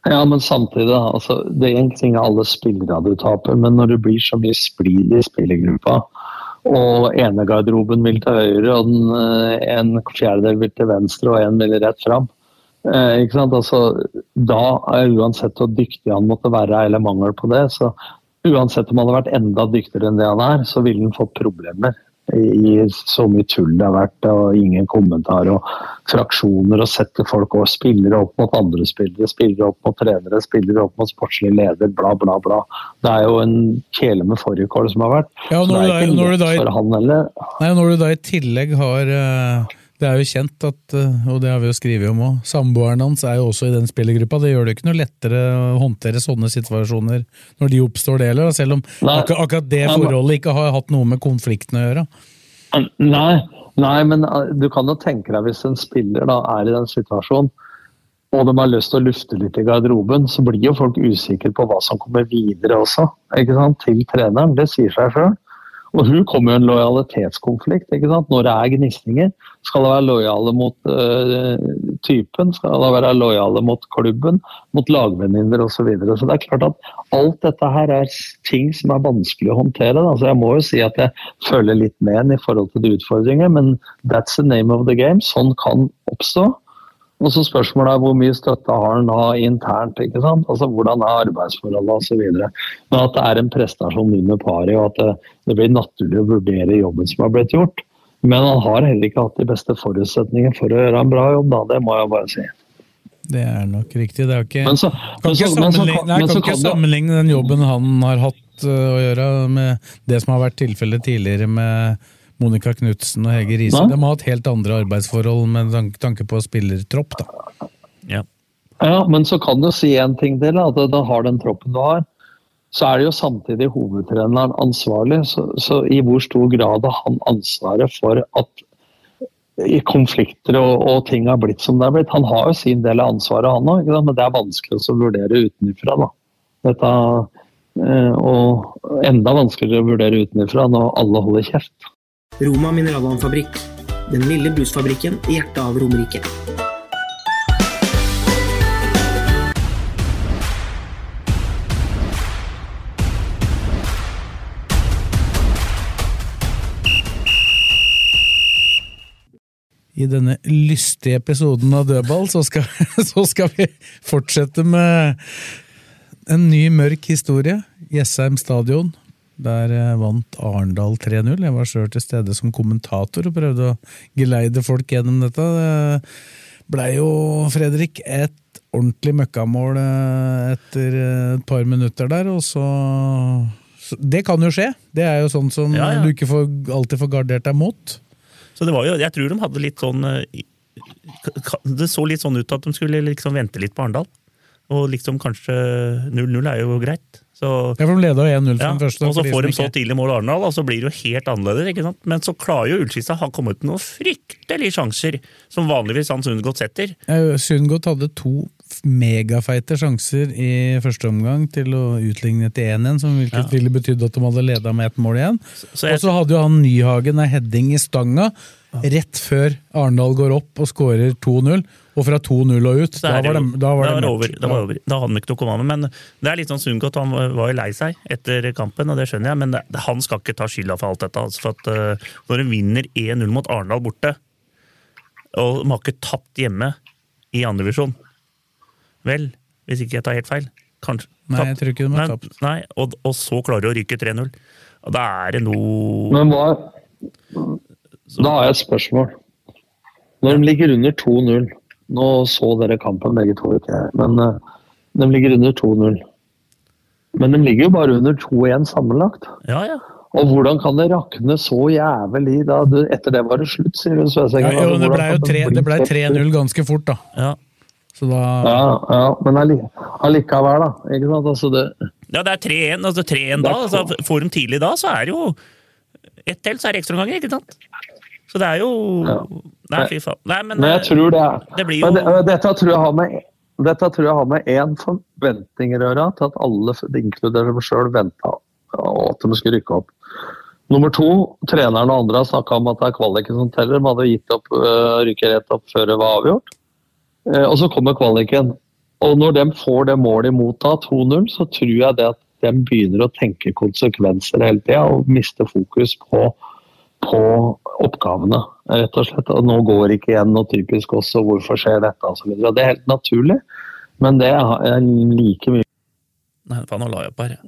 Ja, men samtidig. Altså, det er en ting alle spillere du taper, men når det blir så mye splid i spillergruppa, og ene garderoben vil til høyre, og den, eh, en fjerdedel vil til venstre, og en vil rett fram. Eh, ikke sant? Altså, da uansett hvor dyktig han måtte være, eller mangel på det, så uansett om han hadde vært enda dyktigere enn det han er, så ville han fått problemer i så mye tull det har vært, og ingen kommentar og fraksjoner og setter folk og spillere opp mot andre spillere, spillere opp mot trenere, spillere opp mot sportslig leder, bla, bla, bla. Det er jo en kjele med fårikål som har vært. Ja, når du da- når du da i-. Nei, Når du da i tillegg har eh, Det er jo kjent at, eh, og det har vi jo skrevet om òg, samboeren hans er jo også i den spillergruppa. Det gjør det ikke noe lettere å håndtere sånne situasjoner når de oppstår, det heller. Selv om Nei. akkurat, det forholdet ikke har hatt noe med konflikten å gjøre. Nei, nei, men uh, du kan jo tenke deg hvis en spiller da er i den situasjonen, og de har lyst til å lufte litt i garderoben, så blir jo folk usikre på hva som kommer videre også, ikke sant, til treneren. Det sier seg sjøl. Og hun kommer jo en lojalitetskonflikt. ikke sant? Når det er gnisninger, skal det være lojale mot uh, typen, skal det være lojale mot klubben, mot lagvenninner osv. Så, videre. så det er klart at alt dette her er ting som er vanskelig å håndtere. Da. Så jeg må jo si at jeg føler litt med henne i forhold til de utfordringer, men that's the name of the game. Sånn kan oppstå. Og så spørsmålet er hvor mye støtte har han da internt. ikke sant? Altså Hvordan er arbeidsforholdet osv. Men at det er en prestasjon under pari, og at det, det blir naturlig å vurdere jobben som har blitt gjort. Men han har heller ikke hatt de beste forutsetningene for å gjøre en bra jobb, da. Det må jeg bare si. Det er nok riktig. Det er ikke, Men så- kan ikke, sammenligne, nei, kan ikke sammenligne den jobben han har hatt øh, å gjøre med det som har vært tilfellet tidligere med Monica Knutsen og Hege Riise. De har hatt helt andre arbeidsforhold med tanke, på spillertropp. da. Ja. Ja, men så kan du si en ting til. At da har den troppen du har. Så er det jo samtidig hovedtreneren ansvarlig. Så, så i hvor stor grad har han ansvaret for at konflikter og, og ting har blitt som det er blitt. Han har jo sin del av ansvaret, han òg, men det er vanskelig å vurdere utenfra. da. Dette, eh, og enda vanskeligere å vurdere utenfra når alle holder kjeft. Roma mineralvannfabrikk. Den lille brusfabrikken i hjertet av Romerike. I denne lystige episoden av Dødball så skal, så skal vi fortsette med en ny mørk historie. Jessheim stadion. Der eh, vant Arendal 3-0. Jeg var sjøl til stede som kommentator og prøvde å geleide folk gjennom dette. Det blei jo, Fredrik, et ordentlig møkkamål eh, etter eh, et par minutter der, og så Det kan jo skje. Det er jo sånn som Ja, ja. du ikke får, alltid får gardert deg mot. Så det var jo, jeg tror de hadde litt sånn Det så litt sånn ut at de skulle liksom vente litt på Arendal. Og liksom kanskje 0-0 er jo greit. Så, Ja, for de leda 1-0 for ja, den første. og så får de så tidlig mål Arendal, og så blir det jo helt annerledes. ikke sant? Men så klarer jo Ullskisa ha kommet til noen fryktelige sjanser, som vanligvis han Sundgodt setter. Ja, Sundgodt hadde to megafeite sjanser i første omgang til å utligne til 1-1, som hvilket Ja. ville betydd at de hadde leda med ett mål igjen. Og så hadde jo han Nyhagen ei heading i stanga rett før Arendal går opp og skårer 2-0. Og fra 2-0 og ut, da var det, da var det det mørkt. over. Da, var over. da hadde han ikke noe å komme med. Men det er litt sånn Sundgodt han var jo lei seg etter kampen, og det skjønner jeg, men det, han skal ikke ta skylda for alt dette. Altså for at uh, Når en vinner 1-0 mot Arendal borte, og de har ikke tapt hjemme i andredivisjon Vel, hvis ikke jeg tar helt feil. Kanskje. Nei, jeg tror ikke de har Nei, tapt. Nei, og, og så klarer du å ryke 3-0. Og Da er det noe Men hva Da har jeg et spørsmål. Når de ligger under 2-0 Nå så dere kampen begge to, ikke jeg, men uh, de ligger under 2-0. Men de ligger jo bare under 2-1 sammenlagt. Ja, ja. Og hvordan kan det rakne så jævelig da? Du, etter det var det slutt, sier du. Ja, jo, det Hvordan ble jo ble 3-0 ganske fort, da. ja. Så da Ja, ja, men allikevel, da. Ikke sant? Altså det, Ja, det er 3-1 altså 3-1 da. Altså, får de tidlig da, så er det jo Ett til, så er det ekstraomganger, ikke sant? Så det er jo Nei, fy faen. Nei, men, Men jeg eh, tror det er det blir jo det, dette tror jeg har med dette tror jeg har med én forventning å gjøre, til at alle, inkludert dem sjøl, venta at de skulle rykke opp. Nummer to, treneren og andre har snakka om at det er kvaliken som teller. De hadde gitt opp, rykket rett opp før det var avgjort. Eh, og så kommer kvaliken. Og når de får det målet imot da, 2-0, så tror jeg det at de begynner å tenke konsekvenser hele tida og mister fokus på, på oppgavene, rett og slett. Og nå går ikke igjen noe typisk også, hvorfor skjer dette osv. Det er helt naturlig, men det er like mye Nei, faen, nå la jeg opp her.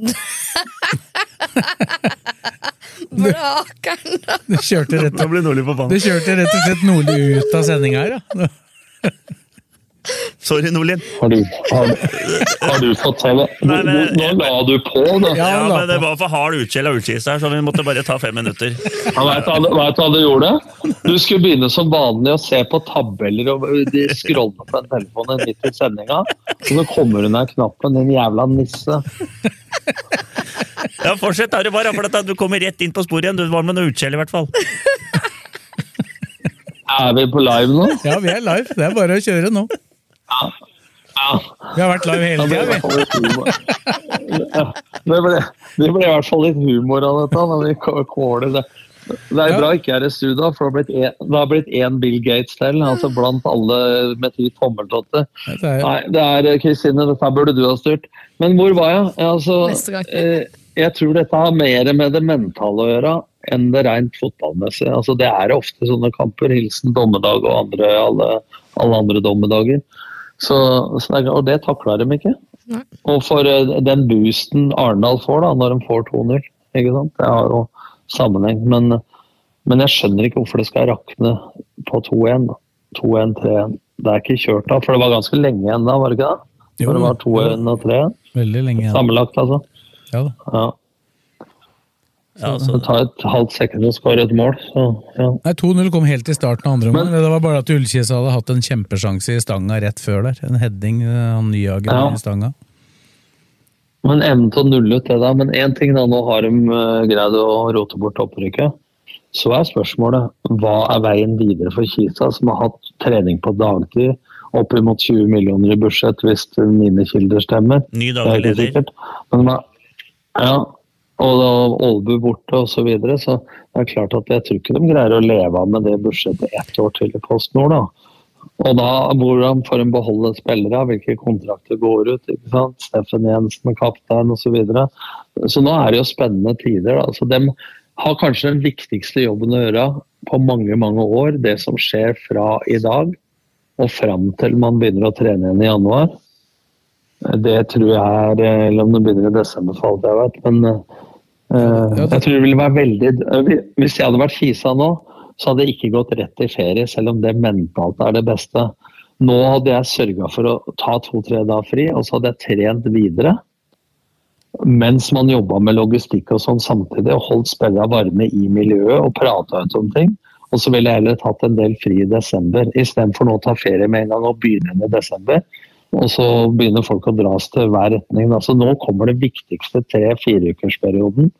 Brakeren, da! Det kjørte rett og slett Nordli ut av sendinga her, ja. Sorry, Nordlien. Har har, har du fått TV? Du, du, nå la du på, da. Ja, men det var for hard utskjell av utkist her, så vi måtte bare ta fem minutter. Ja, Vet du hva du gjorde? Du skulle begynne som vanlig å se på tabeller og de scrolle på den telefonen midt i sendinga. Og så kommer hun der knappen, din jævla nisse. Ja, Fortsett du var, for du kommer rett inn på sporet igjen. Du var med noe utskjell, i hvert fall. Er vi på live nå? Ja, vi er live. Det er bare å kjøre nå. Ja. Vi har vært live hele tida, ble i hvert fall litt humor. Ja, det, ble, det ble i hvert fall litt humor av dette. når vi kåler det. Det er Ja. bra ikke jeg er i studio, for det har blitt én Bill Gates til. altså Blant alle med ti tommeltotter. vi. Det Nei, det er Kristine, dette burde du ha styrt. Men hvor var jeg? Altså, eh, jeg tror dette har mer med det mentale å gjøre enn det rent fotballmessige. Altså, det er ofte sånne kamper. Hilsen dommedag og andre, alle, alle andre dommedager. Så, så det, og det takler de ikke. Nei. Og for eh, den boosten Arendal får da, når de får 2-0, ikke sant? det har jo sammenheng. Men, men jeg skjønner ikke hvorfor det skal rakne på 2-1. 2-1, 3-1. Det er ikke kjørt da, for det var ganske lenge igjen da, var det ikke det? Jo, det var 2-1 og 3-1. veldig lenge igjen. Sammenlagt, altså. Ja, da. Ja. Ja, Det tar et halvt sekund å skåre et mål. Så, ja. Nei, 2-0 kom helt i starten av andre omgang. Det var bare at Ullkis hadde hatt en kjempesjanse i stanga rett før der. En heading, av han Nyhagen Ja. i stanga. Men evnen til å nulle ut det, der. Men én ting, da. Nå har de eh, greid å rote bort opprykket. Så er spørsmålet hva er veien videre for Kisa, som har hatt trening på dagtid. Oppimot 20 millioner i budsjett, hvis mine kilder stemmer. ny Det daglig leder. Men ja, og da Ålbu borte osv. Så, videre, så det er klart at jeg tror ikke de greier å leve av med det budsjettet ett år til i Post Nord. da. Og da hvordan får de beholde spillere, hvilke kontrakter går ut. ikke sant? Steffen Jensen med kaptein osv. Så, videre. så nå er det jo spennende tider. da. Så De har kanskje den viktigste jobben å gjøre på mange mange år. Det som skjer fra i dag og fram til man begynner å trene igjen i januar. Det tror jeg er Eller om det begynner i desember, for alt jeg vet. Men eh, jeg tror det ville være veldig eh, Hvis jeg hadde vært Kisa nå, så hadde jeg ikke gått rett i ferie, selv om det mentalt er det beste. Nå hadde jeg sørga for å ta to-tre dager fri, og så hadde jeg trent videre. Mens man jobba med logistikk og sånn samtidig, og holdt spillerne varme i miljøet og prata ut om ting. Og så ville jeg heller tatt en del fri i desember, istedenfor nå å ta ferie med en gang og begynne med desember. Og så begynner folk å dras til hver retning. da. Nå kommer det viktigste tre-fireukersperioden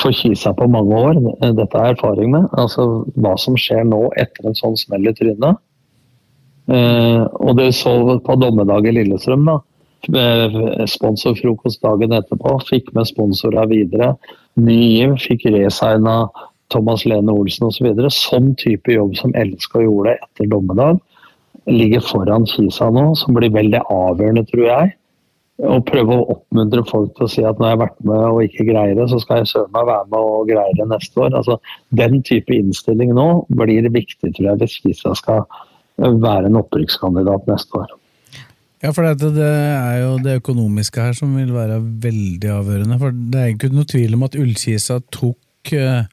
for Kisa på mange år. Dette jeg erfaring med. Altså hva som skjer nå etter en sånn smell i trynet. Eh, og det så på dommedag i Lillestrøm, da. Eh, Sponsorfrokost dagen etterpå. Fikk med sponsorer videre. Ny giv. Fikk resigna Thomas Lene Olsen osv. Så videre. sånn type jobb som Elska gjorde etter dommedag, ligger foran Kisa nå, som blir veldig avgjørende, tror jeg. Å prøve å oppmuntre folk til å si at når jeg har vært med og ikke greier det, så skal jeg søren meg være med og greie det neste år. Altså, den type innstilling nå blir viktig, tror jeg, hvis Kisa skal være en opprykkskandidat neste år. Ja, for det, det er jo det økonomiske her som vil være veldig avgjørende. For det er ikke noe tvil om at Ullkisa tok eh,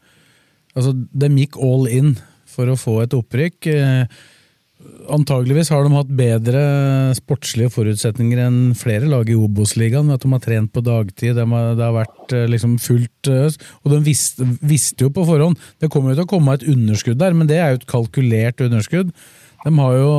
Altså, de gikk all in for å få et opprykk. Eh, Antageligvis har de hatt bedre sportslige forutsetninger enn flere lag i Obos-ligaen. de har trent på dagtid, de har, det har vært eh, liksom fullt øs. Og de visste, visste jo på forhånd Det kommer jo til å komme et underskudd der, men det er jo et kalkulert underskudd. De har jo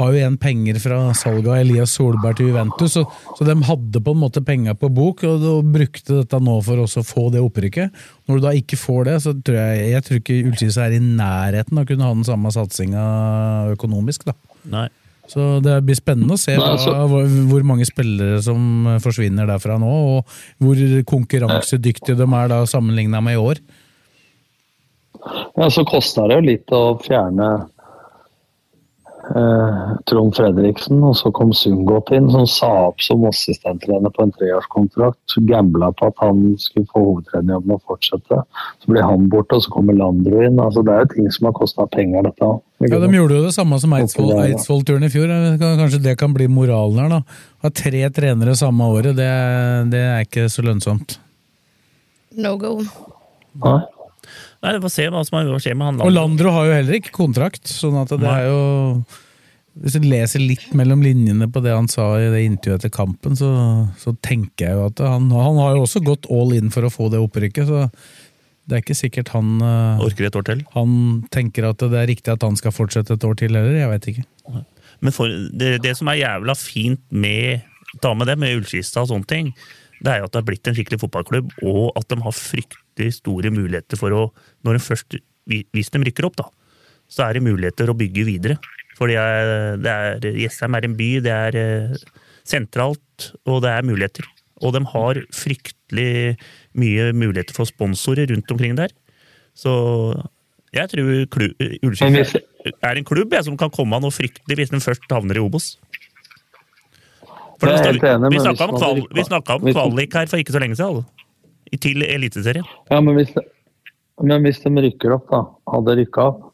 har jo igjen penger fra salget av Elias Solberg til Juventus, så, så de hadde på en måte penga på bok og, og brukte dette nå for også å få det opprykket. Når du da ikke får det, så tror jeg, jeg tror ikke Ullkisa er i nærheten av å kunne ha den samme satsinga økonomisk. da. Nei. Så det blir spennende å se Nei, altså- hva, hvor, hvor mange spillere som forsvinner derfra nå, og hvor konkurransedyktige de er da sammenligna med i år. Ja, så kosta det jo litt å fjerne eh, Trond Fredriksen, og så kom Sundgodt inn, som sa opp som assistenttrener på en treårskontrakt. Gambla på at han skulle få hovedtrenerjobben og fortsette. Så blir han borte, og så kommer Landro inn. Altså, det er jo ting som har kosta penger, dette òg. Ja, De gjorde jo det samme som Eidsvoll- Eidsvoll-turen i fjor. Kanskje det kan bli moralen her, da. Ha tre trenere samme året, det, det er ikke så lønnsomt. No go. Nei. Nei, Vi får se hva som skjer med han Og Landro har jo heller ikke kontrakt, sånn at det er jo Hvis du leser litt mellom linjene på det han sa i det intervjuet etter kampen, så, så tenker jeg jo at han, han har jo også gått all in for å få det opprykket, så det er ikke sikkert han eh, Orker et år til. Han tenker at det er riktig at han skal fortsette et år til heller, jeg vet ikke. Men for, det, det som er jævla fint med ta med det, med Ullskista og sånne ting, det er jo at det har blitt en skikkelig fotballklubb, og at de har fryktelig store muligheter for å Når de først, Hvis de rykker opp, da, så er det muligheter å bygge videre. For det er, Jessheim er en by, det er eh, sentralt, og det er muligheter. Og de har fryktelig mye muligheter for sponsorer rundt omkring der. Så jeg tror klu- Men er en klubb jeg, som kan komme av noe fryktelig hvis den først havner i Obos. Står- enig, vi snakka om, kval, om kvalik her for ikke så lenge siden. Altså. Til Eliteserien. Ja, men hvis, men hvis de rykker opp, da, hadde rykka opp,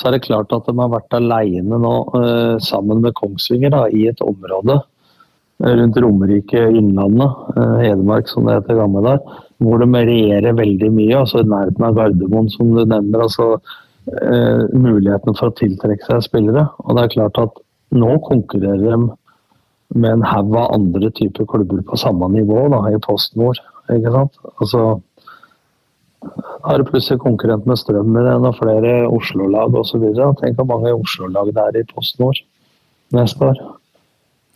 så er det klart at de har vært alene nå, eh, sammen med Kongsvinger, da, i et område eh, rundt Romerike, Innlandet, eh, Hedmark som det heter gammel der, hvor de regjerer veldig mye, altså i nærheten av Gardermoen, som du nevner. altså eh, Muligheten for å tiltrekke seg spillere. Og det er klart at nå konkurrerer de med en haug av andre typer klubber på samme nivå da, i Post Nord. Ikke sant? Altså, da er plutselig konkurrent med Strømmen og flere Oslo-lag osv. Tenk hvor mange Oslo-lag det er i Post Nord neste år.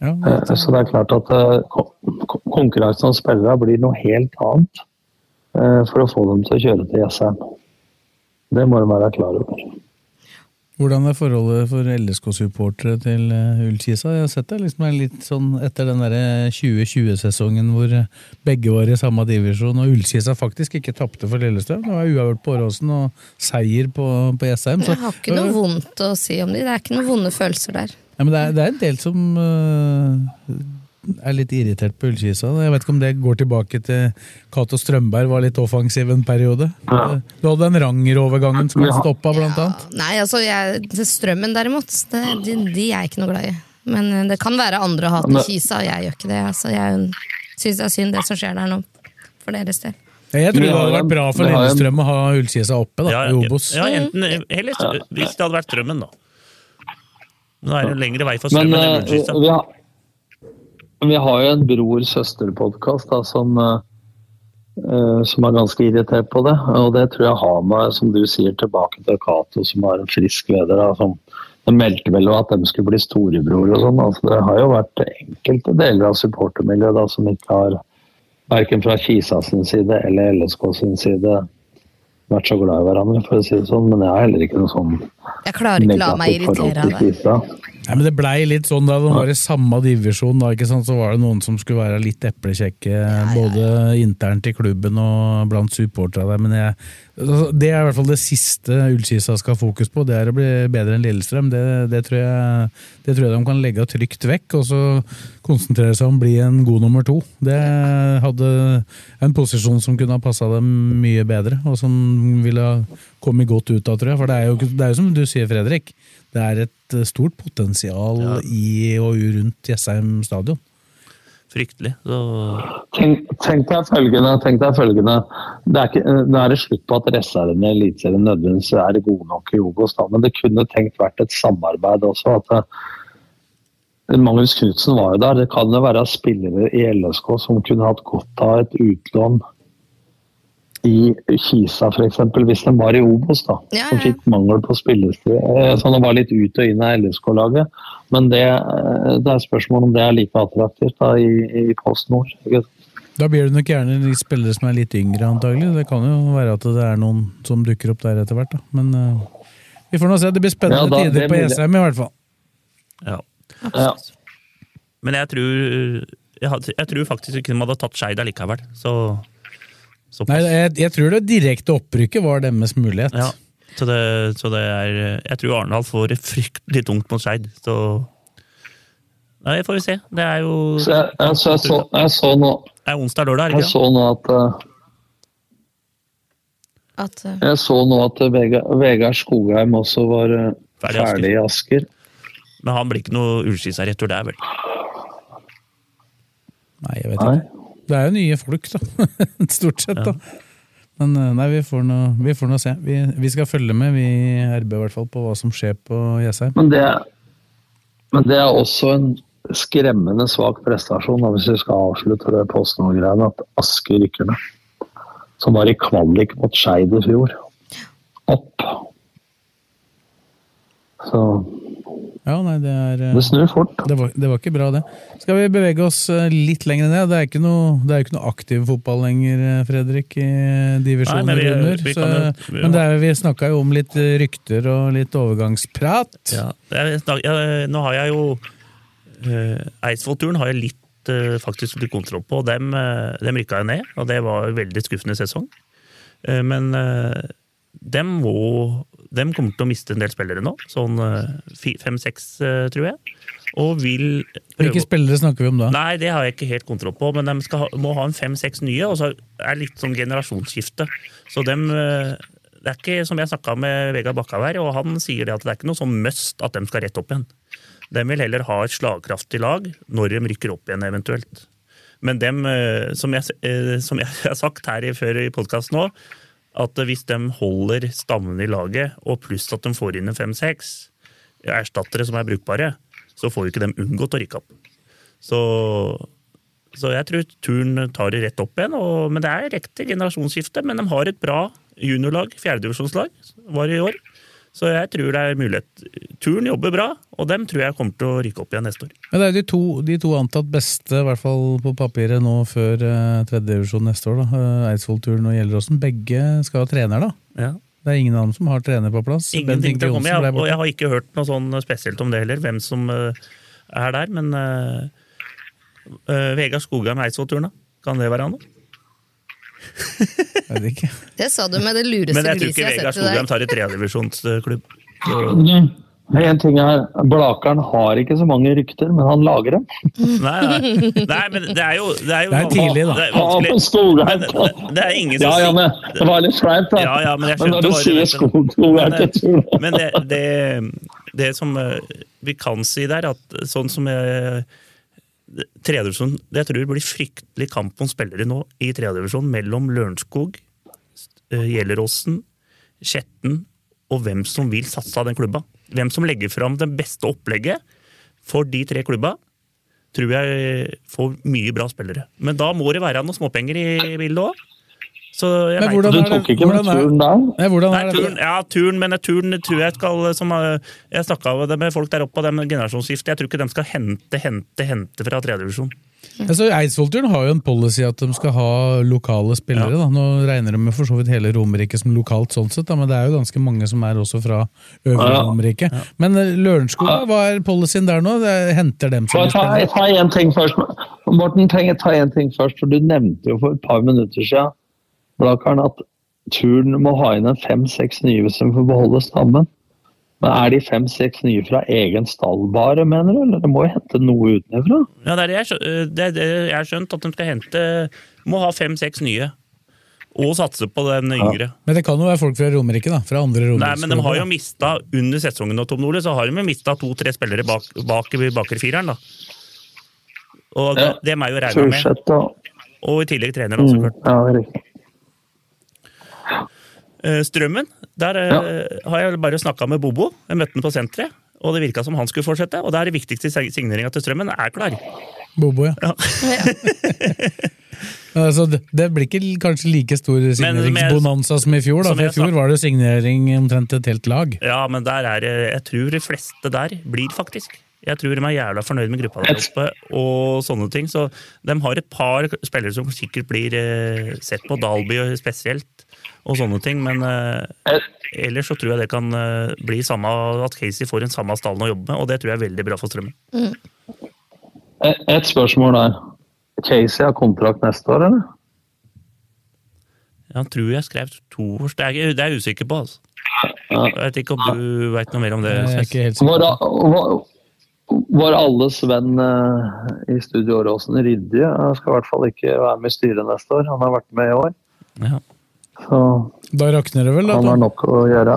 Ja, Eh, Så det er klart at eh, kon- kon- konkurransen om spillere blir noe helt annet eh, for å få dem til å kjøre til Jessheim. Det må de være klar over. Hvordan er forholdet for LSK-supportere til uh, Ullkisa? Jeg har sett det liksom litt sånn etter den der 2020-sesongen hvor eh, begge var i samme divisjon, og Ullkisa faktisk ikke tapte for Lillestrøm. Det var uavgjort på Åråsen og seier på, på Jessheim. så- Jeg har ikke noe vondt å si om de. Det er ikke noen vonde følelser der. Ja, men det er, det er en del som øh, er litt irritert på Ullkisa. Jeg vet ikke om det går tilbake til Cato Strømberg var litt offensiv en periode. Du hadde den Ranger-overgangen som ble stoppa, blant annet. Nei, altså, jeg, Strømmen derimot, det, de, de er jeg ikke noe glad i. Men eh, det kan være andre å hate Men- Kisa, og jeg gjør ikke det. Altså, jeg syns det er synd det som skjer der nå, for deres del. Jeg tror det hadde vært bra for Lillestrøm å ha Ullkisa oppe da, Ja, i Obos. ja, enten, heller, hvis det hadde vært Strømmen, da. Nå er det lengre vei for Strømmen enn eh, Ullskisa. vi, har, jo en bror-søster-podkast som, eh, som er ganske irritert på det. Og det tror jeg har med, som du sier, tilbake til Cato, som er en frisk leder. Da, som, de meldte vel at de skulle bli storebror og sånn. Altså, det har jo vært enkelte deler av supportermiljøet da, som ikke har, verken fra Kisa sin side eller LSK sin side, vært så glad i hverandre, for å si det sånn. Men jeg har heller ikke noe sånn Jeg klarer ikke la meg irritere av det. Nei, men Det blei litt sånn da de var i samme divisjon. da, ikke sant? Så var det noen som skulle være litt eplekjekke, både internt i klubben og blant supporterne der. Men jeg, altså, det er i hvert fall det siste Ullkisa skal ha fokus på. Det er å bli bedre enn Lillestrøm. Det, det, tror jeg, det tror jeg de kan legge trygt vekk, og så konsentrere seg om å bli en god nummer to. Det hadde en posisjon som kunne ha passa dem mye bedre, og som ville ha kommet godt ut av, tror jeg. For det er jo, det er jo som du sier, Fredrik. Det er et eh, stort potensial i og rundt Jessheim stadion. Fryktelig. Så Tenk, tenk deg følgende, tenk deg følgende. Det er, ikke, det er det slutt på at reservene i Eliteserien nødvendigvis er gode nok i Obos, men det kunne tenkt vært et samarbeid også. at det, Magnus Knutsen var jo der. Det kan jo være spillere i LSK som kunne hatt godt av et utlån i Kisa f.eks., hvis de var i Obos, da. Ja, Som fikk mangel på spillestid. Eh, Så den var litt ut og inn av LSK-laget. Men det, eh, det er spørsmål om det er like attraktivt da i, i Post Nord. ikke? Da blir det nok gjerne de spillere som er litt yngre, antagelig. Det kan jo være at det er noen som dukker opp der etter hvert, da. Men uh, vi får nå se. Det blir spennende Ja, da- tider er på. Jessheim, i hvert fall. Ja. Ja. Men jeg tror, jeg, jeg tror faktisk ikke de hadde tatt Skeid allikevel. Så. Nei, jeg, jeg tror det direkte opprykket var deres mulighet. Ja, så det, så det er Jeg tror Arendal får det fryktelig tungt mot Skeid, så Nei, får vi se. Det er jo Så jeg, jeg, så jeg, så, jeg så nå Det er onsdag-lørdag, er det jeg så nå at uh, At, uh, Jeg så nå at Vegard, Vegard Skogheim også var uh, Ferdig ferdig i Asker. Men han blir ikke noe Ullskisa-retur der, vel? Nei, jeg vet Nei. Det er jo nye folk, da. Stort sett, da. Men eh, nei, vi får nå, vi får nå se. Vi, vi skal følge med, vi i RB i hvert fall, på hva som skjer på Jessheim. Men det, men det er også en skremmende svak prestasjon, da, hvis vi skal avslutte det PostNord-greiene, at Asker rykker ned. Som var i kvalik mot Skeid i fjor. Opp. Så Ja, nei, det er eh, det snur fort. det var, det var ikke bra, det. Skal vi bevege oss eh, litt lenger ned? Det er ikke noe, det er ikke noe aktiv fotball lenger, eh, Fredrik, i divisjoner under. men vi- vi Så, jo- men det er, vi snakka jo om litt rykter og litt overgangsprat. Ja, jeg, jeg, nå har jeg jo uh, Eidsvoll-turen har jeg litt eh, faktisk litt kontroll på. Dem, uh, dem rykka jeg ned, og det var en veldig skuffende sesong. Eh, men eh, dem må Dem kommer til å miste en del spillere nå. Sånn fem-seks, tror jeg. Og vil Hvilke spillere snakker vi om da? Nei, det har jeg ikke helt kontroll på, men de skal ha, må ha en fem-seks nye, og så er det litt sånn generasjonsskifte. Så dem eh, Det er ikke som jeg snakka med Vegard Bakkavær, og han sier det at det er ikke noe sånn must at de skal rette opp igjen. De vil heller ha et slagkraftig lag når de rykker opp igjen, eventuelt. Men dem, eh, som jeg, eh, som jeg har sagt her i, før i podkasten nå, at hvis de holder stammen i laget, og pluss at de får inn en fem-seks erstattere som er brukbare, så får jo ikke de unngått å rykke opp. Så, så jeg tror turen tar det rett opp igjen. Og, men det er riktig generasjonsskifte. Men de har et bra juniorlag, fjerdedivisjonslag, var det i år. Så jeg tror det er mulighet. Turen jobber bra, og dem tror jeg kommer til å rykke opp igjen neste år. Men det er jo de to, de to antatt beste, i hvert fall på papiret nå før uh, tredjedivisjon neste år. da. Uh, Eidsvoll-turen og Gjelleråsen. Begge skal ha trener, da. Ja. Det er ingen dem som har trener på plass. Ingenting til å komme, jeg, og jeg har ikke hørt noe sånn spesielt om det heller, hvem som eh, er der. Men uh, Vegard Skogheim Eidsvoll-turen, da? Kan det være han? da? Vet ikke. det sa du med det lureste gliset jeg tror deg. Men jeg har Vegard sett i Skogheim tar en tredjedivisjonsklubb. En ting er, Blakeren har ikke så mange rykter, men han lager dem. Nei, nei. nei, men det er jo Det er, jo Det er tidlig, da. Det er Ja. Skogheim. Men det er ingen Ja, som ja, sier- men det var litt flaut, da. Ja, ja, men jeg når du sier Skogheim til Men det, det, det som eh, vi kan si der, at sånn som jeg Tredjedivisjon Jeg tror det blir fryktelig kamp om spillere nå i tredjedivisjon mellom Lørenskog, eh, Gjelleråsen, Skjetten og hvem som vil satse av den klubba. Hvem som legger fram det beste opplegget for de tre klubba, tror jeg får mye bra spillere. Men da må det være noen småpenger i bildet òg. Så jeg Men hvordan Du er det- tok ikke med hvordan er- turen der? Nei, hvordan Nei, er det? turen, ja, turen, men turen tror jeg skal som, eh, Jeg snakka med folk der oppe, og generasjonsskiftet. Jeg tror ikke de skal hente, hente, hente fra tredjedivisjon. Altså, Eidsvoll-turen har jo en policy at de skal ha lokale spillere. Da. Nå regner de med for så vidt hele Romerike som lokalt, sånn sett, da, men det er jo ganske mange som er også fra øvre Ja. Romerike. Men eh, Lørenskog, da, hva er policyen der nå? Det henter dem som ta, ta en ting først. Morten, ta en ting først. for Du nevnte jo for et par minutter siden Blakeren, at turen må ha inn en fem-seks nye hvis de får beholde stammen. Men Er de fem-seks nye fra egen stall bare, mener du? Eller de må jo hente noe utenfra? Ja, det er det jeg, det er det jeg har skjønt, at de skal hente Må ha fem-seks nye. Og satse på den yngre. Men det kan jo være folk fra Romerike, da. Fra andre Nei, men de har jo mista under sesongen og Tom Nordli, så har de mista to-tre spillere bak, bak bakre fireren, da. Og Ja. dem er jo regna med. Og Og i tillegg trener da, selvfølgelig. mm. Ja, det er riktig. Eh, Strømmen, der ja. har jeg bare snakka med Bobo. Jeg møtte han på senteret, og det virka som han skulle fortsette. Og det er det viktigste signeringa til Strømmen er klar. Bobo, ja. Altså, det, blir ikke kanskje like stor signeringsbonanza som i fjor, da, for i fjor var det jo signering omtrent et helt lag. Ja, men der er det Jeg tror de fleste der blir, faktisk. Jeg tror de er jævla fornøyd med gruppa der oppe og sånne ting. Så de har et par spillere som sikkert blir eh, sett på, Dalby spesielt, og sånne ting. Men eh, ellers så tror jeg det kan eh, bli samme at Casey får en samme stallen å jobbe med, og det tror jeg er veldig bra for Strømmen. Et, et spørsmål der. Casey har kontrakt neste år, eller? Han tror jeg skrev to års, det er jeg det er jeg usikker på, altså. Jeg vet ikke om du veit noe mer om det? Jeg er ikke helt. Var, var, var alles venn eh, i Studio Åråsen Rydje Han skal i hvert fall ikke være med i styret neste år. Han har vært med i år. Ja. Så Da rakner det vel, da. han har nok å gjøre.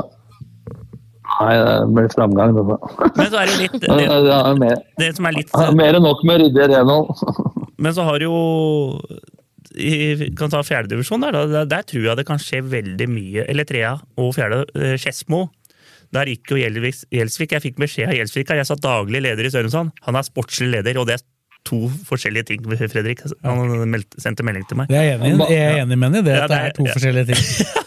Nei, det blir framgang, dette. Men så er det litt Det, det, det er mer, det som er litt er mer enn nok med Rydje renhold. Men så har jo i, kan ta fjerdedivisjon der, da. Der, der tror jeg det kan skje veldig mye. Eller trea og fjerde. eh, Skedsmo. Der gikk jo Gjelsvik. Jeg fikk beskjed av Gjelsvik. Jeg satt daglig leder i Sørumsand. Han er sportslig leder, og det to forskjellige ting, Fredrik. Han meldte, sendte melding til meg. Jeg er enig, jeg er enig med henne i det, Ja, at det det er- to ja. forskjellige ting.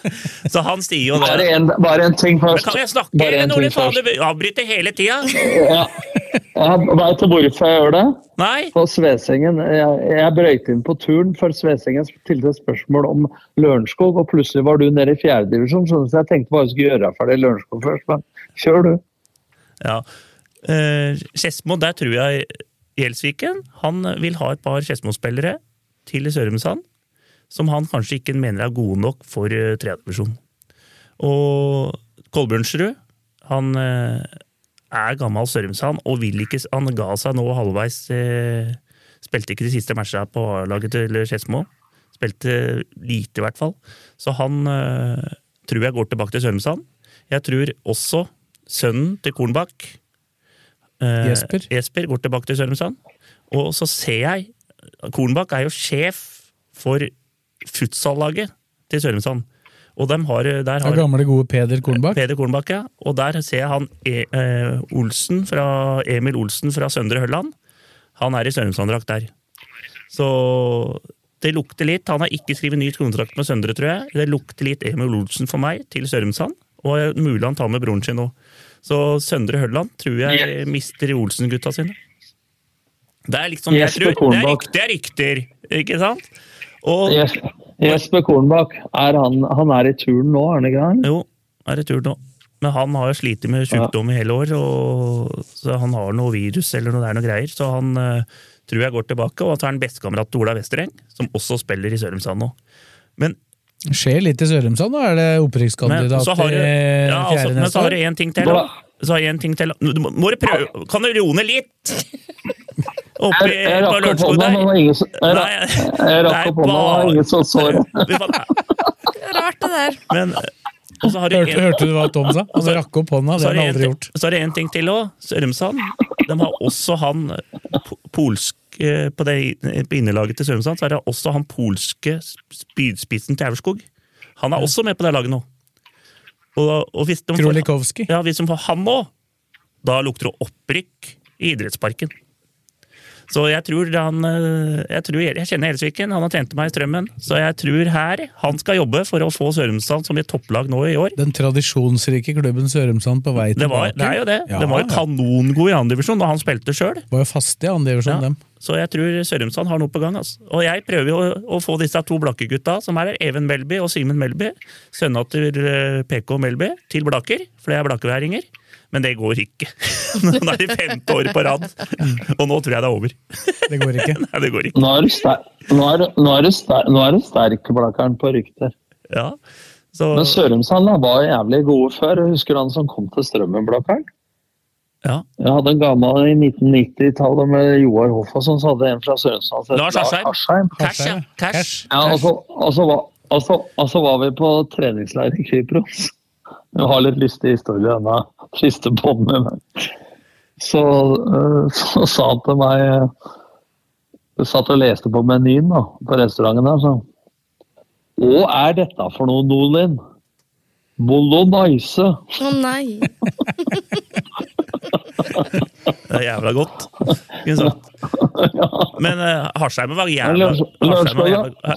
Så han sier jo Bare en, bare en ting først. kan jeg snakke, Bare en eller først. du avbryter hele tida! Ja. Jeg veit hvorfor jeg gjør det? Nei! På Svesengen. Jeg, jeg brøyt inn på turen for Svesengen stilte spørsmål om Lørenskog, og plutselig var du nede i fjerdedivisjon, så jeg tenkte bare jeg skulle gjøre ferdig Lørenskog først. Men kjør du. Ja. Skedsmo, uh, der tror jeg Gjelsviken han vil ha et par Skedsmo-spillere til Sørumsand som han kanskje ikke mener er gode nok for uh, tredjedivisjon. Og Kolbjørnsrud, han eh, er gammel Sørumsand og vil ikke Han ga seg nå halvveis eh, Spilte ikke de siste matchene på A-laget til Skedsmo. Spilte lite, i hvert fall. Så han eh, tror jeg går tilbake til Sørumsand. Jeg tror også sønnen til Kornbakk Eh, Jesper. Jesper går tilbake til Sørumsand. Og så ser jeg Kornbakk er jo sjef for futsallaget til Sørumsand. Og de har, der Den har gamle, gode Peder Kornbakk. Peder Kornbakk, ja. Og der ser jeg han e, eh, Olsen fra, Emil Olsen fra Søndre Hølland. Han er i Sørumsand-drakt der. Så det lukter litt. Han har ikke skrevet ny kontrakt med Søndre, tror jeg. Det lukter litt Emil Olsen for meg til Sørumsand. Og mulig han tar med broren sin òg. Så Søndre Hølland tror jeg mister Olsen-gutta sine. Det er liksom jeg tror, det, er det er rykter, ikke sant? Og Jes- Jesper Kornbakk, er han, han er i turen nå, er han ikke det? Jo, er i turn nå. Men han har jo slitt med sykdom i hele år, og, så han har noe virus eller noe, det er noe greier. Så han uh, tror jeg går tilbake, og så er han bestekamerat til Ola Westereng, som også spiller i Sørumsand nå. Men, Skjer litt i Sørumsand, da? Er det men opprykkskandidat i du ja, altså, men så har du én ting til. da. Så har jeg en ting til. Du må, må du prøve Kan du roe ned litt? Oppi Jeg, rakk opp hånda, der. det ingen som jeg, rakk- det opp hånda, det ingen så. Rart det der. Men så har Hørte, en- hørte du hva Tom sa? Han rakk opp hånda, det har han aldri gjort. så er det en ting til òg. Sørumsand. De har også han polsk På, det, på innelaget til Sørumsand så er det også han polske spydspissen til Aurskog. Han er også med på det laget nå. Og, og hvis de får, ja, hvis de får han nå, da lukter det opprykk i idrettsparken. Så jeg tror han eh, Jeg, tror, jeg kjenner Helsviken, han har trent meg i Strømmen. Så jeg tror her han skal jobbe for å få Sørumsand som et topplag nå i år. Den tradisjonsrike klubben Sørumsand på vei Det, var, det er jo det. Ja, Den var jo kanongod i andredivisjon da han spilte sjøl. Var jo faste i andre divisjon, Ja. dem. Så jeg tror Sørumsand har noe på gang. Altså. Og jeg prøver jo å, å få disse to Blakke-gutta, som er Even Melby og Simen Melby, sønna til eh, PK Melby, til Blakker, for det er blakkeværinger. Men det går ikke. Nå er de femte året på rad, og nå tror jeg det er over. Det går ikke. Nei, det går ikke. Nå er du ster- nå er nå er du ster- nå er du sterk, på rykter. Ja. Så, Men Sørumsand var jævlig gode før. Husker du han som kom til Strømmen, Blakkaren? ja. Jeg hadde en gammel i 1990-tallet med Joar Hoff og sånn, så hadde jeg en fra Sørumsand. Lars Asheim. Cash, ja. Cash. Ja, og så, og, så var, og, så, og så var vi på treningsleir i Kypros. Jeg har litt lystig historie ennå. Siste bånd med meg. Så, øh, så sa han til meg Jeg satt og leste på menyen da, på restauranten der, så Hva er dette for noe, Nolin? Bolognese. Å nei. Det er jævla godt. Ikke sant? Men uh, Harsheimen var jævla Lørs- Harsheimen var jævla,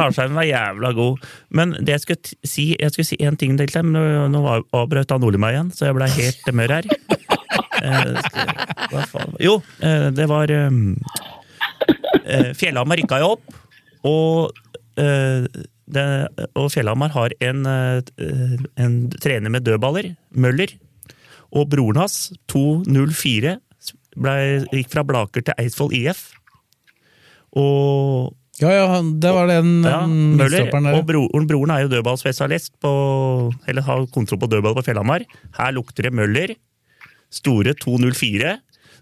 Harsheimen var jævla god. Men det jeg skulle si Jeg skulle si en ting til, dem. nå, nå avbrøt han Ole meg igjen, så jeg ble helt mør her. Uh? Jo, uh, det var um, uh, Fjellhamar rykka jo opp, og, eh, det, og Fjellhamar har en, eh, en trener med dødballer, Møller. Og broren hans, 204, ble, gikk fra Blaker til Eidsvoll IF. Og Ja, ja, det var den ja, Møller, der. og broren, broren er jo dødballspesialist på Eller har kontroll på dødball på Fjellhamar. Her lukter det Møller. Store 204.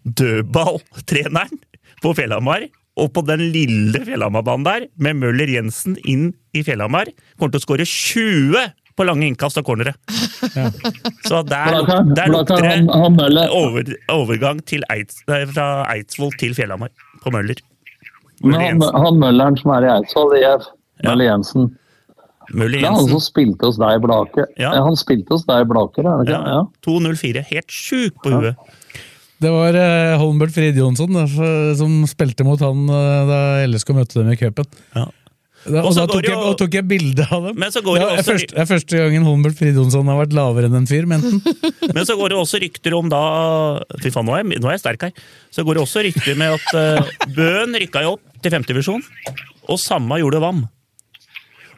Dødballtreneren på Fjellhamar. Og på den lille Fjellhamar-banen der, med Møller Jensen inn i Fjellhamar, kommer til å skåre 20 på lange innkast og cornere. Så der, der lukter det over, overgang til Eids, nei, fra Eidsvoll til Fjellhamar på Møller. Møller han, han Mølleren som er i Eidsvoll, IF, Møller Jensen. Møller Det er han som spilte hos deg i Blaker. Ja. Ja. Han spilte hos deg i Blaker, er det ikke? Ja, 204. Helt sjuk på huet. Det var eh, Holmbert Frid Jonsson som spilte mot han eh, da LSK møtte dem i cupen. Da, Og og så da tok jeg, og tok jeg bilde av dem. Men så går det det er, også- første, det er første gangen Holmbert Fridonsson har vært lavere enn en fyr, men... Men så går det også rykter om da Fy faen, nå er jeg, nå er jeg sterk her. Så går det også rykter med at uh, Bøen rykka jo opp til femtedivisjon, og samme gjorde Vam.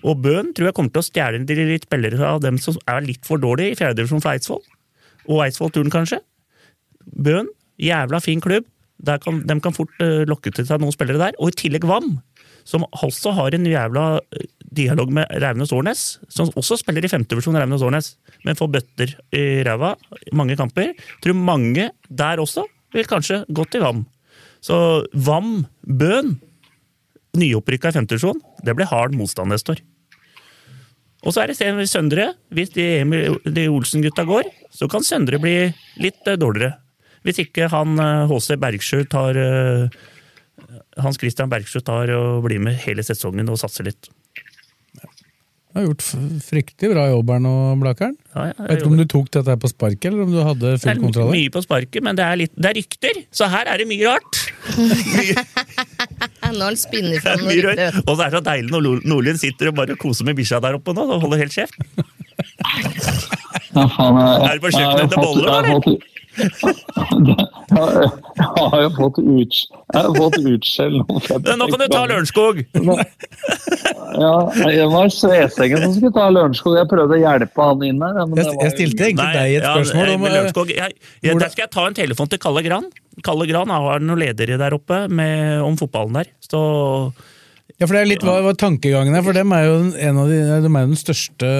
Og Bøen tror jeg kommer til å stjele de litt spillere av dem som er litt for dårlige i fjerdedivisjon for Eidsvoll. Og Eidsvoll-turen, kanskje. Bøen, jævla fin klubb. Der kan, de kan fort uh, lokke til seg noen spillere der. Og i tillegg Vam, som også har en jævla eh, dialog med Raunes Årnes, som også spiller i femtevisjon Raunes Årnes, men får bøtter i ræva mange kamper. Tror mange der også vil kanskje gå til Vam. Så Vam, Bøen, nyopprykka i femtevisjon, det blir hard motstand neste år. Og så er det Søndre. Hvis de, de Olsen-gutta går, så kan Søndre bli litt eh, dårligere. Hvis ikke han eh, HC Bergsjø tar eh, Hans Christian Bergsrud tar og blir med hele sesongen og satser litt. Du har gjort fryktelig bra jobb her nå, Blakeren. Ja, ja, Vet ikke om du tok dette her på sparket, eller om du hadde full kontroll? Det er mye på sparket, men det er, litt, det er rykter, så her er det mye rart. Nå har han spinnet Det fram noe mye Og så er det så deilig når Nord- Nordlien sitter og bare koser med bikkja der oppe nå og holder helt kjeft. Ja, faen, jeg- Er du på kjøkkenet etter boller, eller? Jeg har jo fått ut, jeg har fått utskjell nå. Men Nå kan du ta Lørenskog! Ja, det var Svesengen som skulle ta Lørenskog. Jeg prøvde å hjelpe han inn der. men det Jeg, var jeg stilte egentlig Nei, deg et spørsmål eh, om med eh, Lørenskog. Jeg, jeg, der skal jeg ta en telefon til Kalle Gran. Kalle Gran har noen ledere der oppe med, om fotballen der. Så Ja, for det er litt hva, hva tankegangen er, for dem er jo en av de, de er jo den største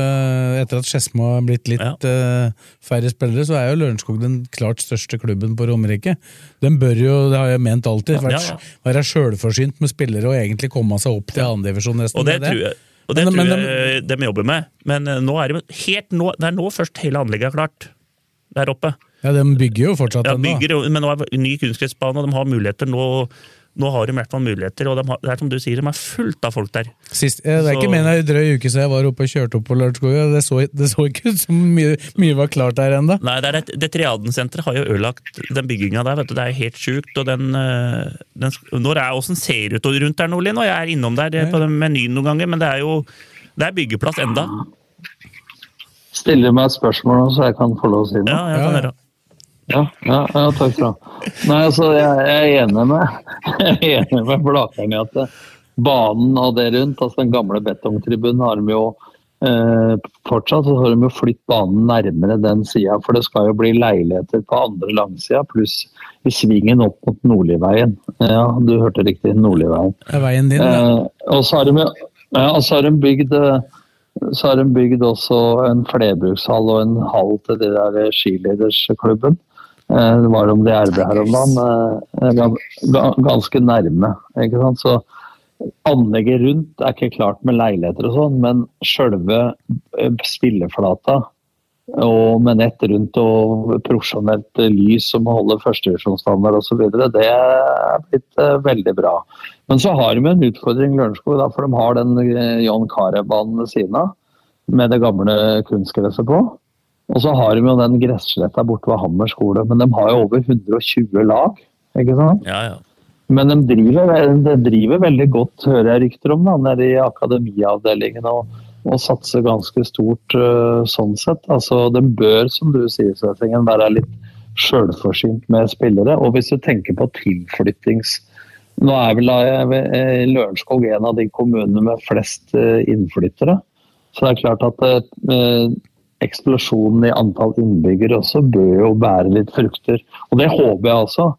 Etter at Skedsmo har blitt litt eh, færre spillere, så er jo Lørenskog den klart største klubben på Romerike. Den bør jo, det har jeg ment alltid, Ja, vært, ja. være sjølforsynt med spillere og egentlig komme seg opp til andredivisjon nesten. Og det det. tror jeg, og det Men- tror men jeg de jobber med. Men eh, nå er det, helt nå, det er nå først hele anlegget er klart der oppe. Ja, De bygger jo fortsatt Ja, bygger, ennå. men nå er ny kunstgressbane, og de har muligheter. Nå, nå har de i hvert fall muligheter, og de har, det er som du sier, de er fullt av folk der. Sist, eh, det er Så- ikke mer enn ei drøy uke siden jeg var oppe og kjørte opp på Lørenskog. og Det, så- det så ikke ut som mye, mye var klart der ennå. Nei, det, er et, det Triaden-senteret har jo ødelagt den bygginga der. vet du, Det er helt sjukt. og den, eh, den Når er åssen ser det ut rundt der, Nordlien? Og jeg er innom der på den menyen noen ganger, men det er jo det er byggeplass enda. Stiller meg et spørsmål nå, så jeg kan få lov å si noe. Ja, jeg kan høre. Ja, ja, ja takk skal du ha. Nei, altså, jeg, jeg er enig med, jeg er enig med Blakeren i at banen og det rundt, altså den gamle betongtribunen, har de jo eh, fortsatt så har de jo flytt banen nærmere den sida, for det skal jo bli leiligheter på andre langsida, pluss i svingen opp mot Nordliveien. Ja, du hørte riktig, Nordliveien. Det er veien din, da. Eh, og så har de, ja, og så har de bygd eh, så har de bygd også en flerbrukshall og en hall til det der skiledersklubben. Eh, Det var om det arbeidet her om dagen. eh, ga- Ganske nærme. ikke sant? Så anlegget rundt er ikke klart med leiligheter og sånn, men sjølve eh, spilleflata og med nett rundt og profesjonelt lys som holder førstevisjonsstandard osv., det er blitt eh, veldig bra. Men så har vi en utfordring, Lørenskog, for de har den eh, John Carew-banen ved siden av, med det gamle kunstgresset på. Og så har de jo den gressletta borte ved Hammer skole, men de har jo over 120 lag. ikke sant? Ja, ja. Men de driver, de driver veldig godt, hører jeg rykter om, da, nede i akademiavdelingen. Og, og satser ganske stort uh, sånn sett. Altså, De bør, som du sier, Svettingen, være litt sjølforsynt med spillere. Og hvis du tenker på tilflyttings... Nå er vel eh, Lørenskog en av de kommunene med flest eh, innflyttere. Så det er klart at eksplosjonen i antall innbyggere også bør jo bære litt frukter. Og det håper jeg også.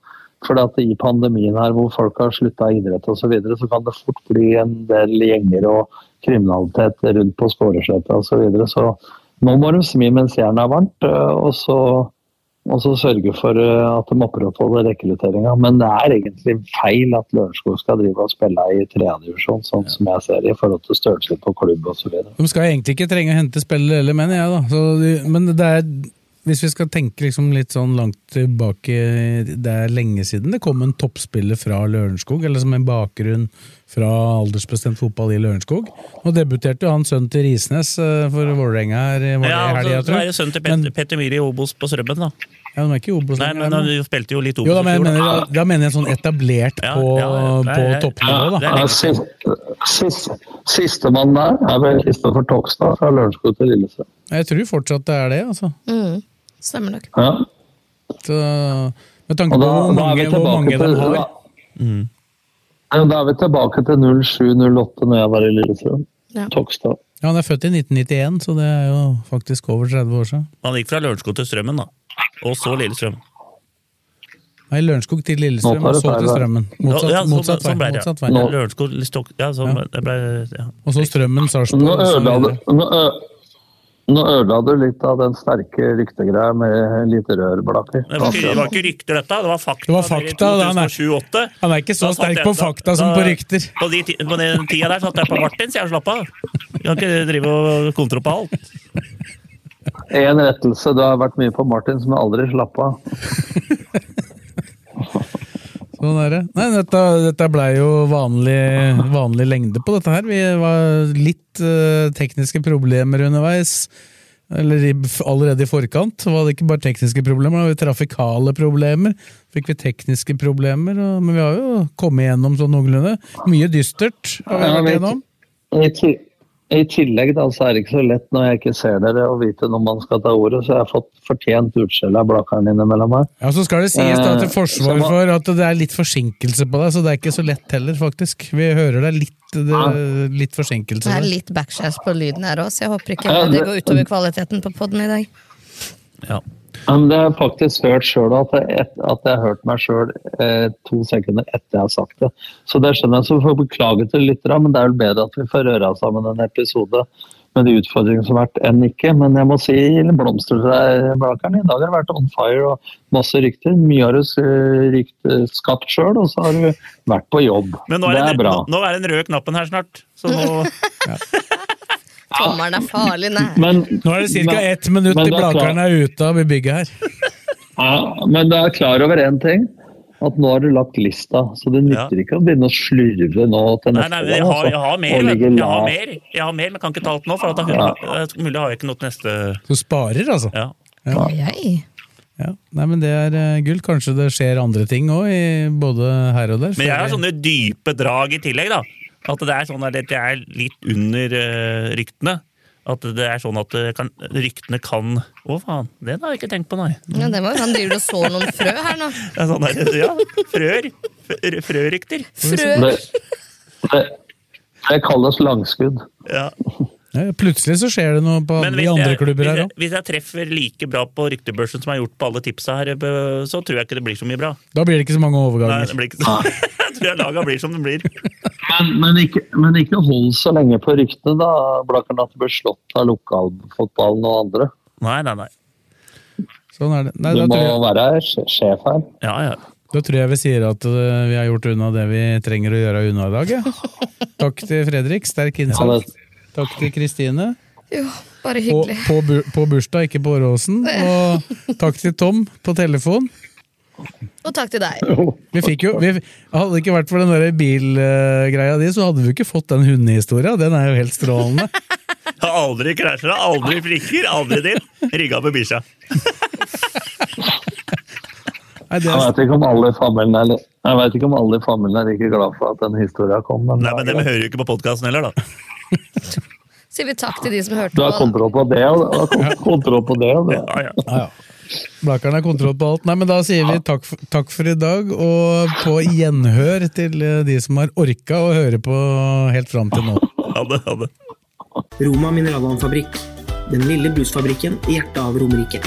For i pandemien her hvor folk har slutta idrett osv., så, videre, så kan det fort bli en del gjenger og kriminalitet rundt på Skåresletta osv. Så, videre. så nå må de smi mens jernet er varmt, og så, og så sørge for at de opprettholder rekrutteringa. Men det er egentlig feil at Lørenskog skal drive og spille i tredjedivisjon, sånn som jeg ser i forhold til størrelse på klubb osv. De skal egentlig ikke trenge å hente spillere heller, mener jeg. da. Så, men det er, hvis vi skal tenke liksom litt sånn langt tilbake, det er lenge siden det kom en toppspiller fra Lørenskog, eller som en bakgrunn fra aldersbestemt fotball i Lørenskog. Nå debuterte jo han sønnen til Risnes eh, for Vålerenga her i det Ja, altså, tror er jeg. det sønnen til Petter, Petter Myhre i Obos på Strømmen, da. Ja, de er ikke i Obos Nei, lenger, men men- han spilte jo litt Jo, Obos da i mener, fjor, da. mener, da mener jeg sånn etablert Ja, på, ja, på toppnivå, da. er Ja, sist- sist- der er vel Kristoffer Tokstad fra Lørenskog til Lillesand. Jeg tror fortsatt det er det, altså. Mm. Stemmer nok. Ja. Så, med tanke på da, hvor mange, hvor mange de til har. da, Ja, da er vi tilbake til 07-08 når jeg var i Lillestrøm. Ja. Ja, Han er født i 1991, så det er jo faktisk over 30 år siden. Han gikk fra Lørenskog til Strømmen, da. Og så Lillestrøm. Nei, Lørenskog til Lillestrøm, og så til. Strømmen. Motsatt, Ja, motsatt vei. ja. Motsatt vei. Lørenskog, Listok... Ja, Ja. ble ja. Og så Strømmen, Nå Sarpsborg og ødela, du, videre. Nå, ødela du litt av den sterke ryktegreia med litt rørblaker. Det var, ikke, det var ikke rykter, dette. Det var fakta. Det var fakta, han er- Han er ikke så sterk jeg- på da- fakta som på rykter. På, de, på den tida der satt jeg på Martins, jeg slapp av. Jeg kan ikke drive og kontro på alt. En rettelse. Du har vært mye på Martins, men aldri slapp av. Sånn er det. Nei, dette, dette blei jo vanlig, vanlig lengde på dette her. Vi var litt uh, tekniske problemer underveis. Eller i, allerede i forkant var det ikke bare tekniske problemer, det var trafikale problemer. Fikk vi tekniske problemer, og, men vi har jo kommet gjennom sånn noenlunde. Mye dystert har vi vært igjennom. I, ti- I tillegg da, så er det ikke så lett når jeg ikke ser dere å vite når man skal ta ordet, så jeg har fått fortjent utskjell av Blakkaren innimellom her. Ja, Så skal det sies da til Eh, forsvar for at det er litt forsinkelse på deg, så det er ikke så lett heller, faktisk. Vi hører det er litt, det, litt forsinkelse Det er litt backshare på lyden her òg, så jeg håper ikke det det- går utover kvaliteten på poden i dag. Ja. Ja, men det har jeg faktisk hørt sjøl, at, jeg- at jeg har hørt meg sjøl eh, to sekunder etter jeg har sagt det. Så det skjønner jeg, så vi får beklage til litt, men det er vel bedre at vi får røra sammen en episode med de utfordringene som har vært, enn ikke. Men jeg må si blomster til deg, Blakeren. I dag har det vært on fire og masse rykter. Mye har du eh, rykt, eh, skapt sjøl, og så har du vært på jobb. Men nå det er, er den, bra. nå, nå er den røde knappen her snart. Så nå Tommelen er farlig nær. Men, Nå er det ca. ett minutt til du er Blakeren er ute av bygget her. Ja, men du er klar over én ting? At nå har du lagt lista, så det nytter ikke å begynne å slurve nå til Nei, neste nei, nei, jeg har, jeg har mer, du. jeg har mer, jeg har mer, men kan ikke ta alt nå. For at jeg, Ja. mulig har jeg ikke noe til neste Så sparer, altså. ja. Jeg. Ja. Nei, men det er uh, gull. Kanskje det skjer andre ting òg, både her og der. Men jeg har sånne dype drag i tillegg, da. At det er sånn at det er litt under eh, ryktene. At det er sånn at kan, ryktene kan Å, faen. Det har jeg ikke tenkt på, nei. Ja, det var, han driver og sår noen frø her nå. Er sånn der, ja, frør. Frørykter. Frø. Det, det, det kalles langskudd. Ja. Ja, plutselig så skjer det noe på de andre jeg, klubber hvis, her òg. hvis jeg treffer like bra på ryktebørsen som jeg har gjort på alle tipsa her, eh, så tror jeg ikke det blir så mye bra. Da blir det ikke så mange Nei, det blir ikke så. Jeg tror jeg laga blir som det blir. Men, men, ikke, men ikke hold så lenge på ryktene, da, Blakkern, at du blir slått av lokalfotballen og andre. Nei, nei, nei. Sånn er det. Nei, Du da, må jeg, være sjef her. Ja, ja. da tror jeg vi sier at eh, vi har gjort unna det vi trenger å gjøre unna i dag. Ja. Takk til Fredrik, sterk Ja, innsats. det, Takk til Kristine. Jo, bare På, hyggelig. på, bu- på bursdag, ikke på Åråsen. Og takk til Tom på telefon. Og takk til deg. Vi fikk jo, vi, Hadde det ikke vært for den der bilgreia di, så hadde vi ikke fått den hundehistoria. Den er jo helt strålende. Aldri krasja, aldri flikker, aldri din, Rigga på bikkja. Nei, Jeg veit vet ikke om alle i familien er, jeg vet ikke om alle i familien er like glad for at den historien kom. Men, Nei, men dem hører jo ikke på podkasten heller, da. Sier vi takk til de som hørte på. du har kontroll på det, og du har kon- kontroll på det. Og. Ja, ja. ja, har kontroll på alt. Nei, men Da sier vi takk for, takk for i dag, og på gjenhør til eh, de som har orka å høre på helt fram til nå. Ha det, ha det. Roma mineralvannfabrikk. Den lille brusfabrikken i hjertet av Romerike.